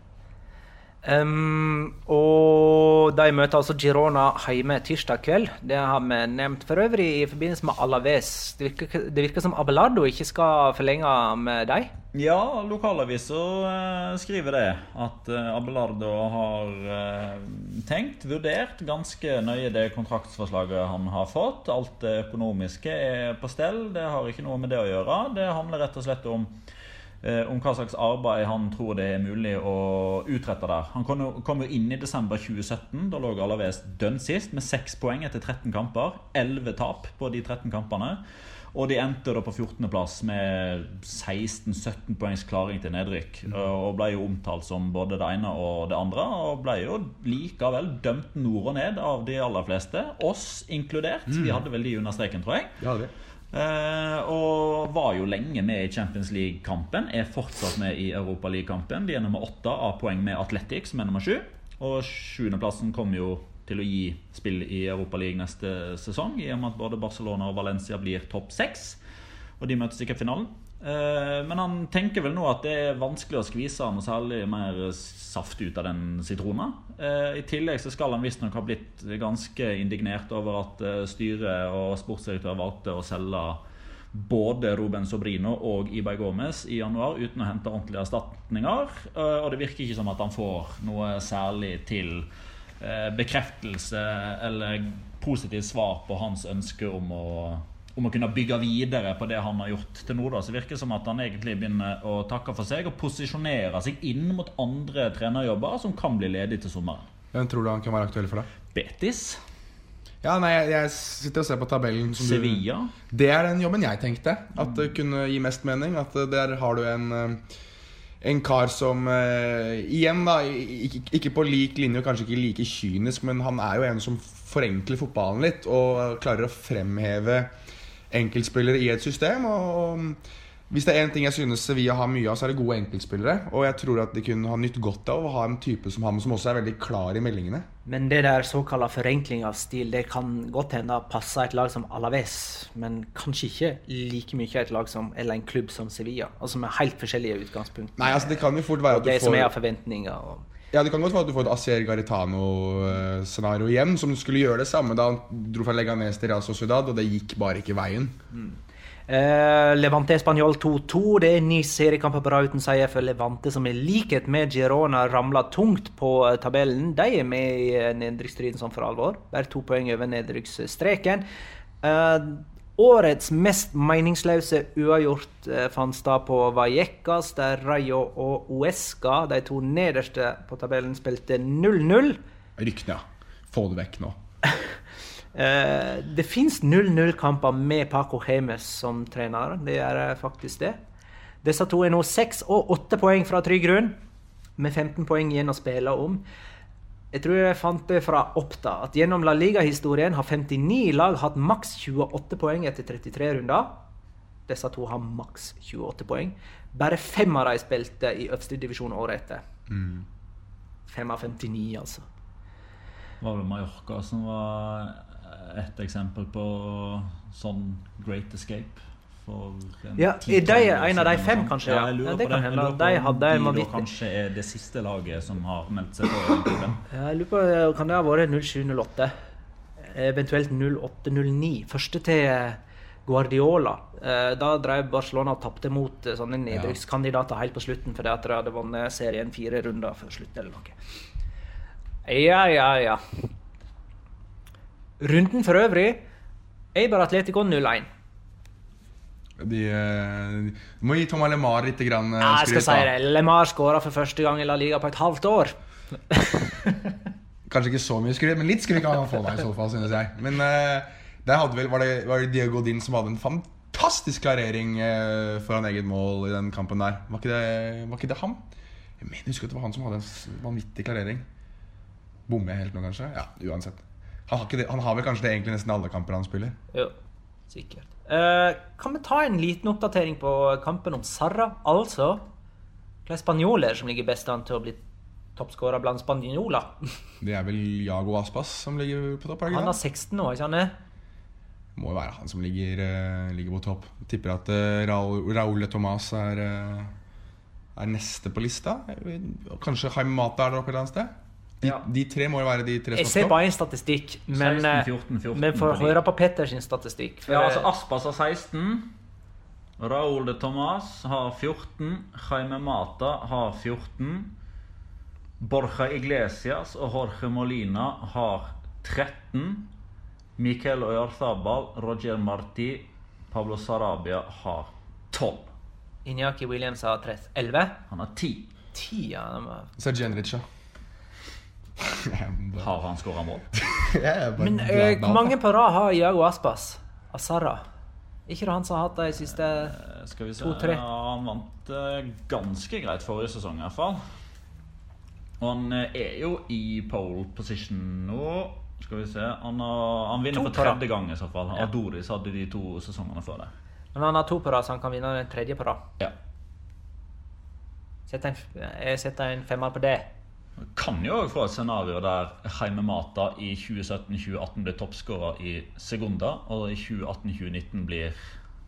Um, og de møter altså Girona hjemme tirsdag kveld. Det har vi nevnt for øvrig i forbindelse med Alaves. Det virker, det virker som Abelardo ikke skal forlenge med dem. Ja, lokalavisa eh, skriver det. At eh, Abelardo har eh, tenkt, vurdert ganske nøye det kontraktsforslaget han har fått. Alt det økonomiske er på stell. Det har ikke noe med det å gjøre. Det handler rett og slett om om hva slags arbeid han tror det er mulig å utrette der. Han kom jo, kom jo inn i desember 2017. Da lå Alaves dønn sist med seks poeng etter 13 kamper. 11 tap på de 13 kampene. Og de endte da på 14.-plass med 16-17 poengs klaring til nedrykk. Og ble jo omtalt som både det ene og det andre. Og ble jo likevel dømt nord og ned av de aller fleste. Oss inkludert. Vi hadde vel de under streken, tror jeg. Ja, Det. Eh, og var jo lenge med i Champions League-kampen. Er fortsatt med i Europa League-kampen. De er nummer åtte av poeng med Atletic, som er nummer sju. Og sjuendeplassen kommer jo til å gi spill i Europa League neste sesong, i og med at både Barcelona og Valencia blir topp seks. Og de møtes ikke i cupfinalen. Eh, Men han tenker vel nå at det er vanskelig å skvise noe særlig mer saft ut av den sitrona. Eh, I tillegg så skal han visstnok ha blitt ganske indignert over at eh, styret og sportsdirektør valgte å selge både Ruben Sobrino og Ibai Gomez i januar uten å hente ordentlige erstatninger. Og det virker ikke som at han får noe særlig til bekreftelse eller positivt svar på hans ønske om å om å kunne bygge videre på det han har gjort til nå. da, så virker det som at han egentlig begynner å takke for seg og posisjonere seg inn mot andre trenerjobber som kan bli ledige til sommeren. Hvem tror du han kan være aktuell for deg? Betis, Ja, nei, jeg, sitter og ser på tabellen. som du- Sevilla Det er den jobben jeg tenkte at det kunne gi mest mening. At der har du en eh, en kar som uh, Igjen, da, ikke, ikke på lik linje og kanskje ikke like kynisk, men han er jo en som forenkler fotballen litt og klarer å fremheve enkeltspillere i et system. Og, og hvis det er én ting jeg synes Sevilla har mye av, så er det gode enkeltspillere. Og jeg tror at de kunne ha nytt godt av å ha en type som ham, som også er veldig klar i meldingene. Men det der såkalla forenkling av stil, det kan godt hende passe et lag som Alaves, men kanskje ikke like mye et lag som, eller en klubb som Sevilla. Altså med helt forskjellige utgangspunkt. Nei, altså Det kan jo fort være at det du som er får av forventninger. Og, Ja, Det kan godt være at du får et Asier Garitano-scenario igjen, som skulle gjøre det samme da han dro fra Leganes til Real Sociedad, og det gikk bare ikke veien. Eh, Levante Spanjol 2-2. Det er ni seriekamper på rad uten seier for Levante, som i likhet med Girona ramla tungt på eh, tabellen. De er med i eh, nedrykksstriden som for alvor. Bare to poeng over nedrykksstreken. Eh, årets mest meningsløse uavgjort eh, fant sted på Vallecas, der Rayo og Uesca, de to nederste på tabellen, spilte 0-0. Ryktene, ja. Få det vekk nå. [LAUGHS] Eh, det fins 0-0-kamper med Paco Hemes som trener. Det er eh, faktisk det. Disse to er nå seks og åtte poeng fra trygg grunn, med 15 poeng igjen å spille om. Jeg tror jeg fant det fra Oppda at gjennom La Liga-historien har 59 lag hatt maks 28 poeng etter 33 runder. Disse to har maks 28 poeng. Bare fem av de spilte i øverste divisjon året etter. Fem av 59, altså. var vel Mallorca som var et eksempel på sånn great escape. For en Ja, er de en av de fem, kanskje, ja? jeg lurer Ja, på det kan Jeg lurer på De om hadde de da kanskje er det siste laget som har meldt seg på. Ja, Jeg lurer på, Kan det ha vært 07-08? Eventuelt 08-09. Første til Guardiola. Eh, Da drev Barcelona og tapte mot eh, sånne nedrykkskandidater helt på slutten fordi at de hadde vunnet serien fire runder før slutt eller noe. Ja, ja, ja. Runden for øvrig Eibar Atletico 0-1. De, de du må gi Thomas LeMar litt grann, eh, Ja, jeg skal si det. Lemar skåra for første gang i La Liga på et halvt år. Kanskje ikke så mye skryt, men litt skryt kan han få meg i så fall, synes jeg. Men eh, der hadde vel, var, det, var det Diego Din som hadde en fantastisk klarering eh, foran eget mål i den kampen der. Var ikke det, var ikke det han? Jeg mener, husker at det var han som hadde en vanvittig klarering. Bommer jeg helt nå, kanskje? Ja, uansett. Han har, det, han har vel kanskje det egentlig nesten alle kamper han spiller. Jo, sikkert. Eh, kan vi ta en liten oppdatering på kampen om Sarra? Altså hvilke spanjoler som ligger best an til å bli toppskårer blant spanjoler? [LAUGHS] Det er vel Jago Aspas som ligger på topp? er det Han det? 16 nå, ikke sant? Må jo være han som ligger, eh, ligger på topp. Jeg Tipper at uh, Raúl, Raúl Tomàs er, eh, er neste på lista. Kanskje Jaime Mata er der oppe et eller annet sted? De, Ja. de tre må jo være de tre som ser Jeg ser bare én statistikk, men 16, eh, 14, 14 vi får på høre på Petters statistikk. for, Ja, altså Aspas har 16. Raúl de Tomàs har 14. Jaime Mata har 14. Borja Iglesias og Jorge Molina har 13. Miquel Oyarzabal, Roger Marti, Pablo Sarabia har 12. Iñaki Williams har 13. 11? Han har 10. 10, ja. de var- Sergenric, ja. Har han skåra mål? [LAUGHS] Men eh, hvor mange på rad har Iago Aspas? Asara? Ikke det han som har hatt de siste Eh, To-tre. ja, Han vant eh, ganske greit forrige sesong, i hvert fall. Og han er jo i pole position nå. Skal vi se Han, har, han vinner To for tredje gang, i så fall. Ja. Adoris hadde de to sesongene før det. Men han har to på rad, så han kan vinne den tredje på rad. Ja. Sett en, jeg setter en femmer på det. Kan jo òg få et scenario der Jaime Mata i 2017-2018 blir toppskårer i Segunda, og i 2018-2019 blir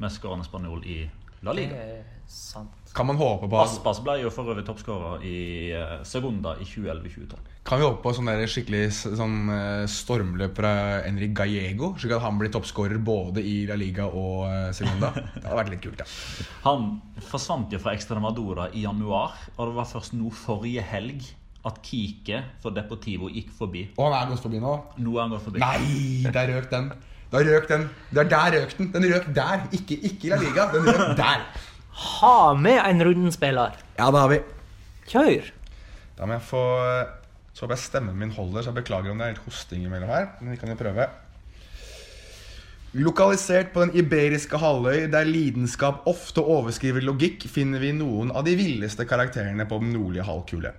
mestskårende spanjol i La Det Liga. er sant. Kan man håpe på Aspas ble jo for øvrig toppskårer i eh, Segunda i 2011-2012. Kan vi håpe på sånn skikkelig sånn, eh, stormløp fra Enric Gallego? Slik at han blir toppskårer både i La Liga og eh, Segunda? [LAUGHS] Det hadde vært litt kult, ja. Han forsvant jo fra Extremadura i januar, og det var først nå forrige helg at Kike for Deportivo gikk forbi. Og han er gått forbi nå. Nå er han gått forbi. Nei, der røk den. Da røk den. Der, der røk den. Den røk der. Ikke, ikke i La Liga. Den røk der. Ha med en rundenspiller. Ja, det har vi. Kjør! Da må jeg få Så håper jeg stemmen min holder, så jeg beklager om det er litt hosting imellom her. Men vi kan jo prøve. Lokalisert på den iberiske halvøy, der lidenskap ofte overskriver logikk, finner vi noen av de villeste karakterene på den nordlige halvkule.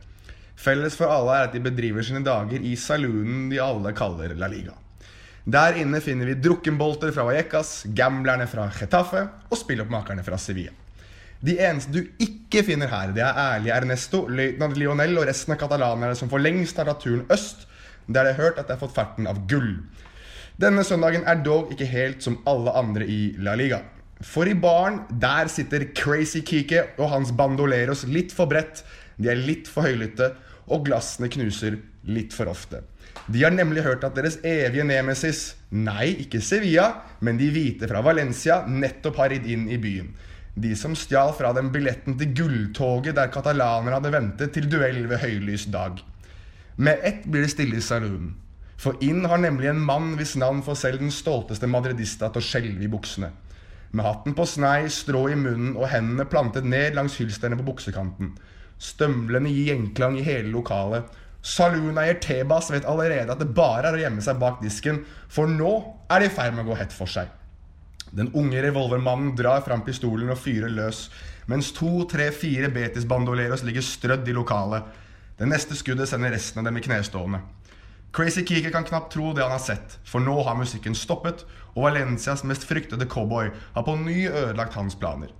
Felles for alle er at de bedriver sine dager i saloonen de alle kaller La Liga. Der inne finner vi drukkenbolter fra Vallecas, gamblerne fra Getafe og spilloppmakerne fra Sevilla. De eneste du ikke finner her, det er ærlige Ernesto, løytnant Lionel og resten av katalanerne som for lengst har tatt turen øst, der de har hørt at de har fått ferten av gull. Denne søndagen er dog ikke helt som alle andre i La Liga. For i baren, der sitter Crazy Kike og hans bandoleros litt for bredt, de er litt for høylytte, og glassene knuser litt for ofte. De har nemlig hørt at deres evige nemesis, nei, ikke Sevilla, men de hvite fra Valencia, nettopp har ridd inn i byen. De som stjal fra dem billetten til gulltoget der katalanere hadde ventet til duell ved høylys dag. Med ett blir det stille i saloonen. For inn har nemlig en mann hvis navn får selv den stolteste madridista til å skjelve i buksene. Med hatten på snei, strå i munnen og hendene plantet ned langs hylsterne på buksekanten. Stømlene gir gjenklang i hele lokalet. Salooneier Tebas vet allerede at det bare er å gjemme seg bak disken, for nå er det i ferd med å gå hett for seg. Den unge revolvermannen drar fram pistolen og fyrer løs, mens to, tre, fire Betis-bandoleros ligger strødd i lokalet. Det neste skuddet sender resten av dem i knestående. Crazy Kike kan knapt tro det han har sett, for nå har musikken stoppet, og Valencias mest fryktede cowboy har på ny ødelagt hans planer.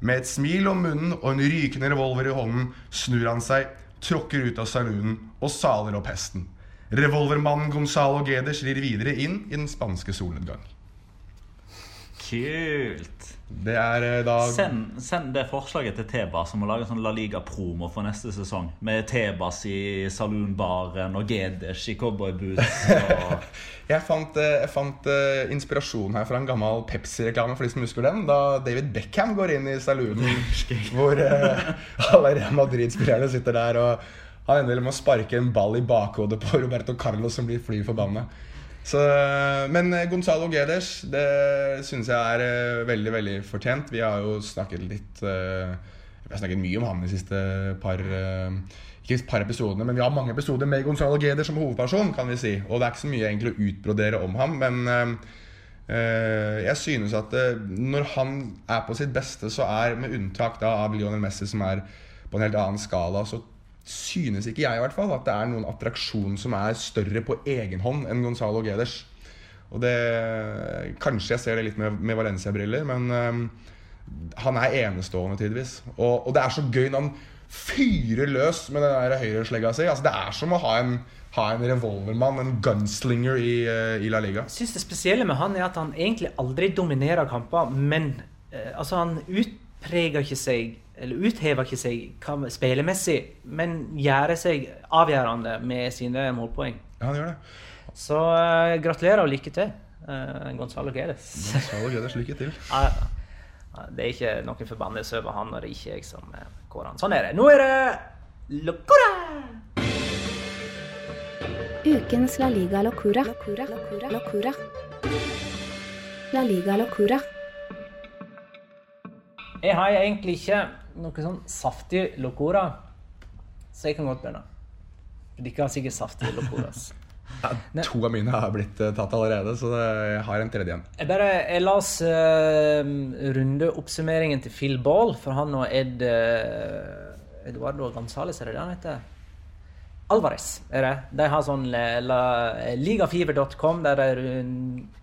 Med et smil om munnen og en rykende revolver i hånden snur han seg, tråkker ut av saloonen og saler opp hesten. Revolvermannen Gonzalo Gedes rir videre inn i den spanske solnedgang. Kult. Det er eh, da Send, send det forslaget til Tebas om å lage en sånn La Liga-promo for neste sesong. Med Tebas i saloonbaren og Gedes i cowboyboots. [LAUGHS] Og... Jeg fant, eh, jeg fant uh, inspirasjon her fra en gammel Pepsi-reklame for de som husker den. Da David Beckham går inn i saloonen [LAUGHS] hvor uh, alle Real Madrid-spillerne sitter der. Og han ender med å sparke en ball i bakhodet på Roberto Carlos, som blir fly forbanna. Så, men eh, Gonzalo Gedes det synes jeg er eh, veldig veldig fortjent. Vi har jo snakket litt eh, Vi har snakket mye om han de siste par eh, Ikke par episodene, men vi har mange episoder med Gonzalo Gedes som hovedperson. kan vi si Og det er ikke så mye egentlig å utbrodere om ham, men eh, eh, jeg synes at eh, når han er på sitt beste, så er, med unntak da av Lionel Messi, som er på en helt annen skala, så synes ikke jeg i hvert fall at det er noen attraksjon som er større på egen hånd enn Gonzalo Geders. Og det, Kanskje jeg ser det litt med, med Valencia-briller, men um, han er enestående tidvis. Og, og, det er så gøy når han fyrer løs med den der høyreslegga si. Altså, det er som å ha en, ha en revolvermann, en gunslinger, i, uh, i La Liga. Jeg synes Det spesielle med han er at han egentlig aldri dominerer kamper, men eh, altså han utpreger ikke seg eller uthever ikke seg spillemessig, men gjør seg avgjørende med sine målpoeng. Ja, han gjør det. Så uh, gratulerer og lykke til, uh, Gonzalo Gedes. Gonzalo Gedes, lykke til. [LAUGHS] uh, det er ikke noen forbannelse over han når det ikke er jeg som uh, kårer han. Sånn er det. Nå er det Locura! Ukens La Liga Locura. Locura. Locura. Locura. La Liga Locura. Jeg har egentlig ikke noe sånn saftig locora, så jeg kan godt begynne. Dere har sikkert saftige locoras. [LAUGHS] Ja, to av mine har blitt uh, tatt allerede, så jeg har en tredje igjen. Jeg bare, jeg la oss uh, rundeoppsummeringen til Phil Ball, for han og Ed uh, Eduardo Gonzales, er det det han heter? Alvarez er det. De har sånn ligafiber.com der de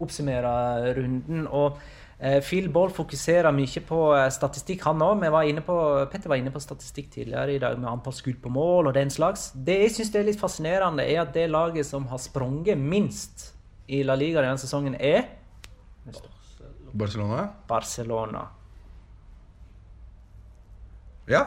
oppsummerer runden. og Eh, Phil Ball fokuserer mye på eh, statistikk, han òg. Petter var inne på statistikk tidligere i dag med antall skudd på mål og den slags. Det jeg syns er litt fascinerende, er at det laget som har sprunget minst i La Liga denne sesongen, er Barcelona? Barcelona. Ja.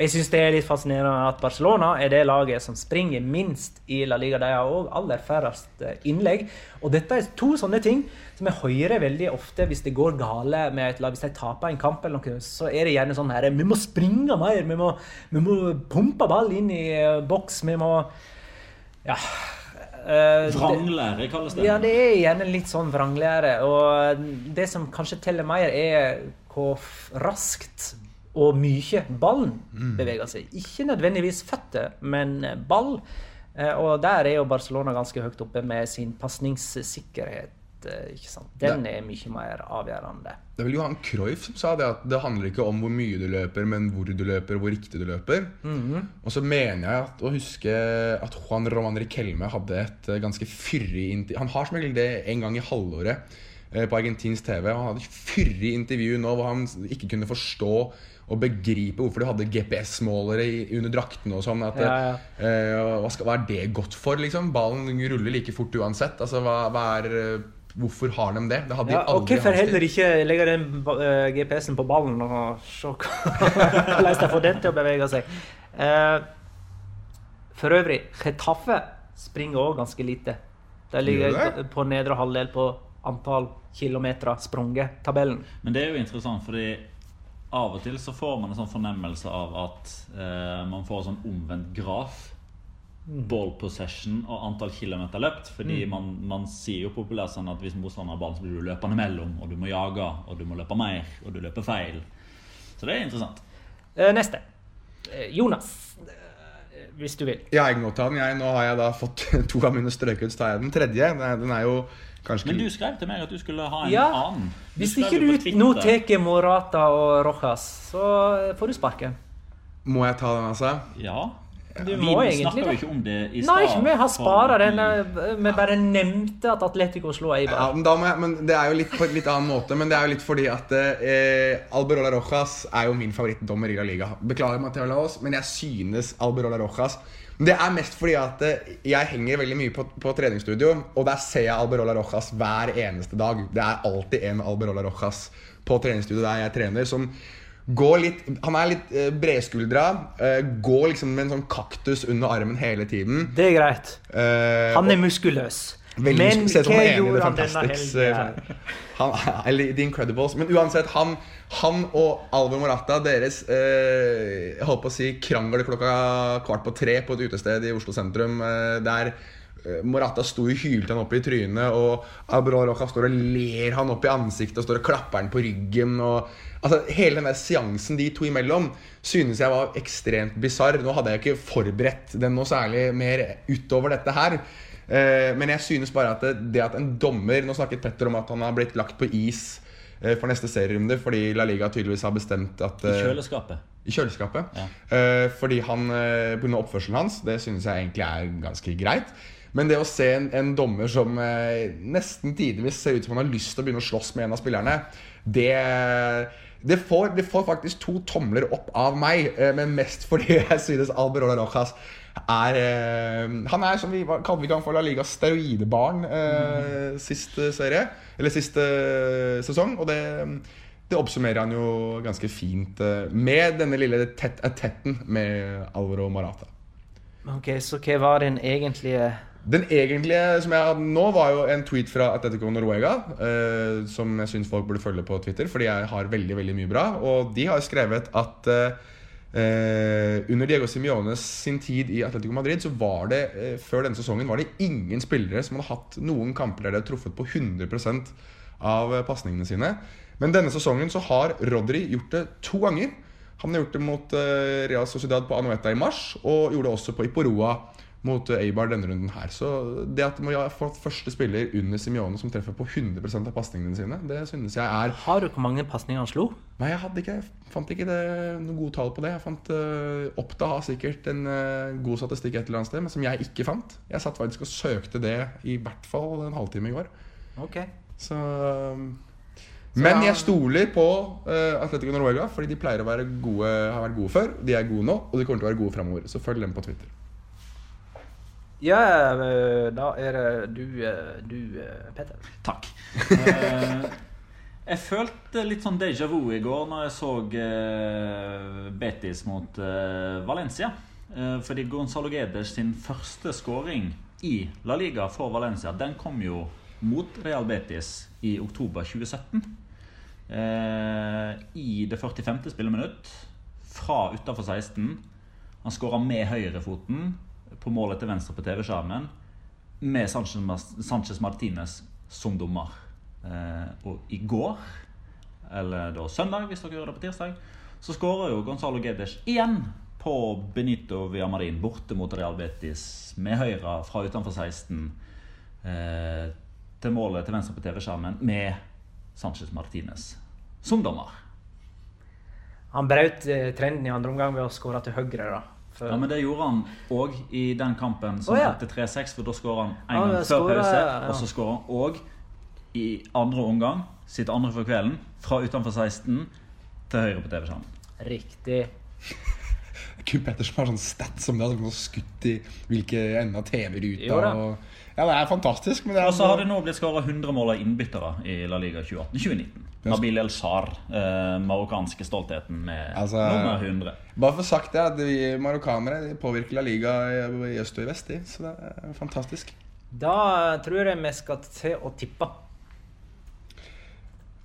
Jeg syns det er litt fascinerende at Barcelona er det laget som springer minst i La Liga. De har òg aller færrest eh, innlegg. Og dette er to sånne ting som jeg hører veldig ofte hvis det går gale med et lag. Hvis de taper en kamp, eller noe, så er det gjerne sånn her Vi må springe mer! Vi må, vi må pumpe ball inn i eh, boks. Vi må Ja. eh, Vranglære kalles det. ja, det er gjerne litt sånn vranglære. Og det som kanskje teller mer, er hvor raskt og mye ballen beveger seg. Ikke nødvendigvis føtter, men ball. Eh, Og der er jo Barcelona ganske høyt oppe med sin pasningssikkerhet. eh? Den er mye mer avgjørende. Det er vel Johan Cruyff som sa det at det handler ikke om hvor mye du løper, men hvor du løper og hvor riktig du løper. Og så mener jeg at, å huske at Juan Roman Riquelme hadde et eh, ganske fyrig intervju Han har som regel det en gang i halvåret eh, på argentinsk TV. Han hadde et fyrig intervju nå hvor han ikke kunne forstå og begripe hvorfor de hadde GPS-målere under draktene og sånn. At, Ja, ja. eh, hva, skal, hva er det godt for, liksom? Ballen ruller like fort uansett. Altså, hva, hva er, eh, hvorfor har de det? Det hadde de aldri. og hvorfor heller ikke legge den uh, GPS-en på ballen og se [LAUGHS] hvordan de får den til å bevege seg? Uh, for øvrig, Chetaffe springer òg ganske lite. De ligger på nedre halvdel på antall kilometer sprunget, tabellen. Men det er jo interessant, fordi av og til så får man en sånn fornemmelse av at eh, man får en sånn omvendt graf. Ball possession og antall kilometer løpt. Fordi man, man sier jo populært sånn at hvis motstander har ballen, så blir du løpende mellom, og du må jage, og du må løpe mer, og du løper feil. Så det er interessant. Eh, neste. Eh, Jonas, eh, hvis du vil. Ja, jeg må ta den. Jeg, nå har jeg da fått [LAUGHS] to av mine strøket, så tar jeg den tredje. Den er, den er jo kanskje Men du skrev til meg at du skulle ha en Ja, annen. Hvis ikke du nå tar Morata og Rojas, så får du sparken. Må jeg ta den, altså? Ja. Du Vi må egentlig snakker jo ikke om det i Nei, vi har spara den. eh, Vi bare nevnte at Atletico slo Ja, Eibar. men, da må jeg, men Det er jo litt på en litt annen måte. Men det er jo litt fordi at eh, Alberola Rojas er jo min favorittdommer i La Liga. Beklager, Mateo Laos, men jeg synes Alberola Rojas Det er mest fordi at eh, jeg henger veldig mye på, på treningsstudio, og der ser jeg Alberola Rojas hver eneste dag. Det er alltid en Alberola Rojas på treningsstudio der jeg trener, som går litt Han er litt uh, bredskuldra. Uh, går liksom med en sånn kaktus under armen hele tiden. Det er greit. Uh, Han er muskuløs. Veldig Men hva gjorde han denne helgen? eh, [LAUGHS] Han, eller The Incredibles. Men uansett, han, han og Alvor Morata, deres eh, Jeg holdt på å si krangel klokka kvart på tre på et utested i Oslo sentrum. Eh, der eh, Morata sto og hylte han opp i trynet, og Alvor Roca står og ler han opp i ansiktet og står og klapper han på ryggen. Og, altså, hele den der seansen de to imellom synes jeg var ekstremt bisarr. Nå hadde jeg ikke forberedt den noe særlig mer utover dette her. Eh, Men jeg synes bare at det, det at en dommer Nå snakket Petter om at han har blitt lagt på is eh, for neste serierunde fordi La Liga tydeligvis har bestemt at I eh, kjøleskapet. I kjøleskapet. Ja. Fordi han Pga. oppførselen hans. Det synes jeg egentlig er ganske greit. Men det å se en, en dommer som nesten tidvis ser ut som han har lyst til å begynne å slåss med en av spillerne, det det får, det får faktisk to tomler opp av meg, men mest fordi [LAUGHS] jeg synes Alberola Rojas er eh, Han er som vi kalte vi for La Ligas steroidebarn eh, siste serie. Eller siste sesong. Og det, det oppsummerer han jo ganske fint eh, med denne lille tett, tetten med Alvaro Marata. Ok, Så hva var den egentlige Den egentlige som jeg hadde nå, var jo en tweet fra Atletico Noruega. Eh, som jeg syns folk burde følge på Twitter, fordi jeg har veldig veldig mye bra. Og de har skrevet at eh, eh, under Diego Simiones sin tid i Atletico Madrid, så var det eh, før denne sesongen var det ingen spillere som hadde hatt noen kamper der de hadde truffet på 100% av eh, pasningene sine. Men denne sesongen så har Rodri gjort det to ganger. Han har gjort det mot eh, Real Sociedad på Anoeta i mars, og gjorde det også på Iporoa mot Eibar denne runden her. Så det at man har fått første spiller under Simione som treffer på 100% av pasningene sine, det synes jeg er Har du hvor mange pasninger han slo? Nei, jeg hadde ikke, fant ikke det, noe gode tall på det. Jeg fant uh, Oppda har sikkert en uh, god statistikk et eller annet sted, men som jeg ikke fant. Jeg satt faktisk og søkte det i hvert fall en halvtime i går. Ok. Så, um, men jeg stoler på uh, Atletico Noruega, fordi de pleier å være gode, har vært gode før. De er gode nå, og de kommer til å være gode framover. Så følg dem på Twitter. Ja, eh, da er det du, eh, du eh, Petter. Takk. [LAUGHS] Jeg følte litt sånn déjà vu i går når jeg så Betis mot Valencia. Fordi Gonzalo Guedes sin første skåring i La Liga for Valencia Den kom jo mot Real Betis i oktober 2017. Eh, I det 45. spilleminutt, fra utafor 16. Han skåra med høyrefoten på målet til venstre på TV-skjermen. Med Sanchez, Sanchez Martinez som dommer. Eh, og i går, eller da søndag, hvis dere gjør det på tirsdag, så skårer jo Gonzalo Gedes igjen på Benito Villamarin borte mot Real Betis med høyre fra utenfor 16 eh, til målet til venstre på TV-skjermen med Sanchez Martinez som dommer. Han brøt eh, trenden i andre omgang ved å skåre til høyre. da. Ja, men det gjorde han òg i den kampen som oh, ja. endte 3-6, for da skåra han Ja, gang før pause, ja. og så skåra han òg i andre omgang, sitt andre for kvelden, fra utenfor 16 til høyre på TV-skjermen. Riktig. Kun Pettersen har sånn stats som det som har skutt i hvilke ender av TV-ruta. Ja, det er fantastisk. Men det er Og så har det nå blitt skåra 100 mål av innbyttere i La Liga 2018-2019. Nabil El Sar, eh, marokkanske stoltheten med Altså- nummer 100. Bare for sagt det, at vi marokkanere de påvirker La Liga i øst og i vest. de, Så det er fantastisk. Da tror jeg vi skal til å tippe.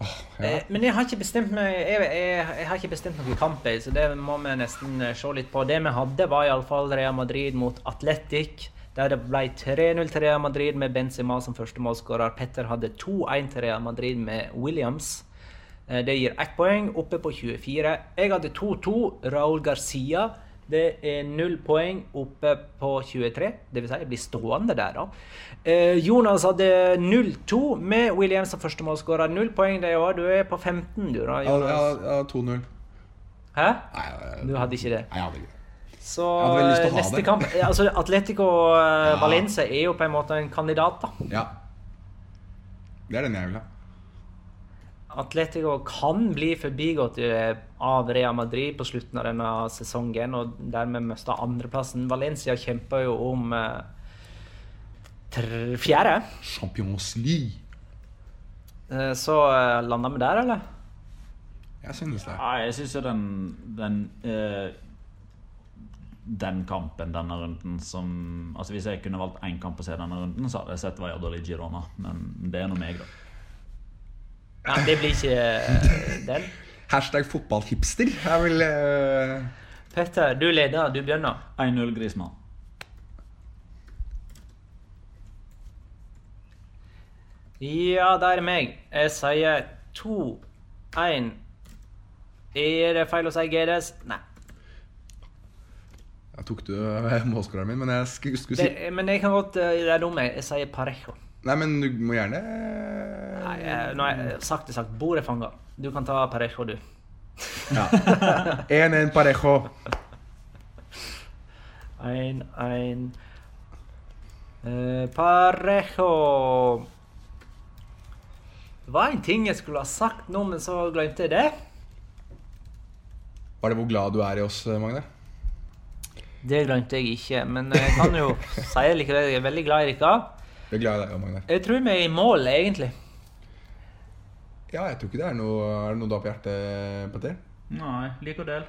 Ja. Eh, Men jeg har ikke bestemt meg Jeg, jeg, jeg har ikke bestemt noen kamp, så det må vi nesten se litt på. Det vi hadde, var iallfall Real Madrid mot Atletic. Der det ble 3-0 til Real Madrid med Benzema som første målskårer. Petter hadde 2-1 til Real Madrid med Williams. Eh, Det gir ett poeng, oppe på 24. Jeg hadde 2-2, Raúl Garcia. Det er null poeng oppe på 23. Det vil si, jeg blir stående der, da. Eh, Jonas hadde 0-2 med Williams som første målskårer. Null poeng det òg. Du er på 15, du, da, Ja, Jonas. ja, ja 2-0. Hæ? Nei, jeg- Du hadde ikke det? Nei, jeg hadde ikke det. Så neste kamp altså Atletico ja. Valencia er jo på en måte en kandidat, da. Ja. Det er den jeg vil ha. Atletico kan bli forbigått eh, av Real Madrid på slutten av denne sesongen og dermed miste andreplassen. Valencia kjemper jo om eh, fjerde. Champions League. Eh, så eh, lander vi der, eller? Jeg synes det. Ja, jeg syns jo den, den eh, den kampen denne runden som Altså Hvis jeg kunne valgt én kamp å se denne runden, så hadde jeg sett Valladolid Girona. Men det er nå meg, da. Ja, det blir ikke eh, den. Hashtag fotballhipster. Jeg vil uh... Petter, du leder. Du begynner. 1-0 Grismann. Ja, det er meg. Jeg sier to, én Er det feil å si GDS? Nei. Jeg tok du eh, målskåreren min, men jeg skulle, skulle si Det, men jeg kan godt eh, Det er dumt, jeg. Jeg sier Parejo. Nei, men du må gjerne Nei, eh, nå har jeg sagt det sagt. Bordet er fanga. Du kan ta Parejo, du. Ja. 1-1 Parejo. 1-1 Eh, Parejo Det var en ting jeg skulle ha sagt nå, men så glemte jeg det. Var det hvor glad du er i oss, Magne? Det glemte jeg ikke, men jeg kan jo si det likevel. Jeg er veldig glad i dere. Jeg er glad i deg, Magne. Jeg tror vi er i mål, egentlig. Ja, jeg tror ikke det er noe Er det noe du har på hjertet, Petter? Nei, lik og del.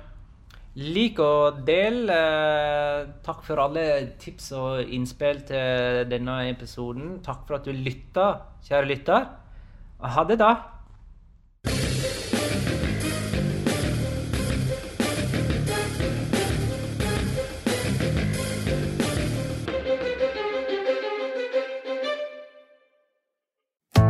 Lik og del. Eh, takk for alle tips og innspill til denne episoden. Takk for at du lytta, kjære lytter. Ha det, da.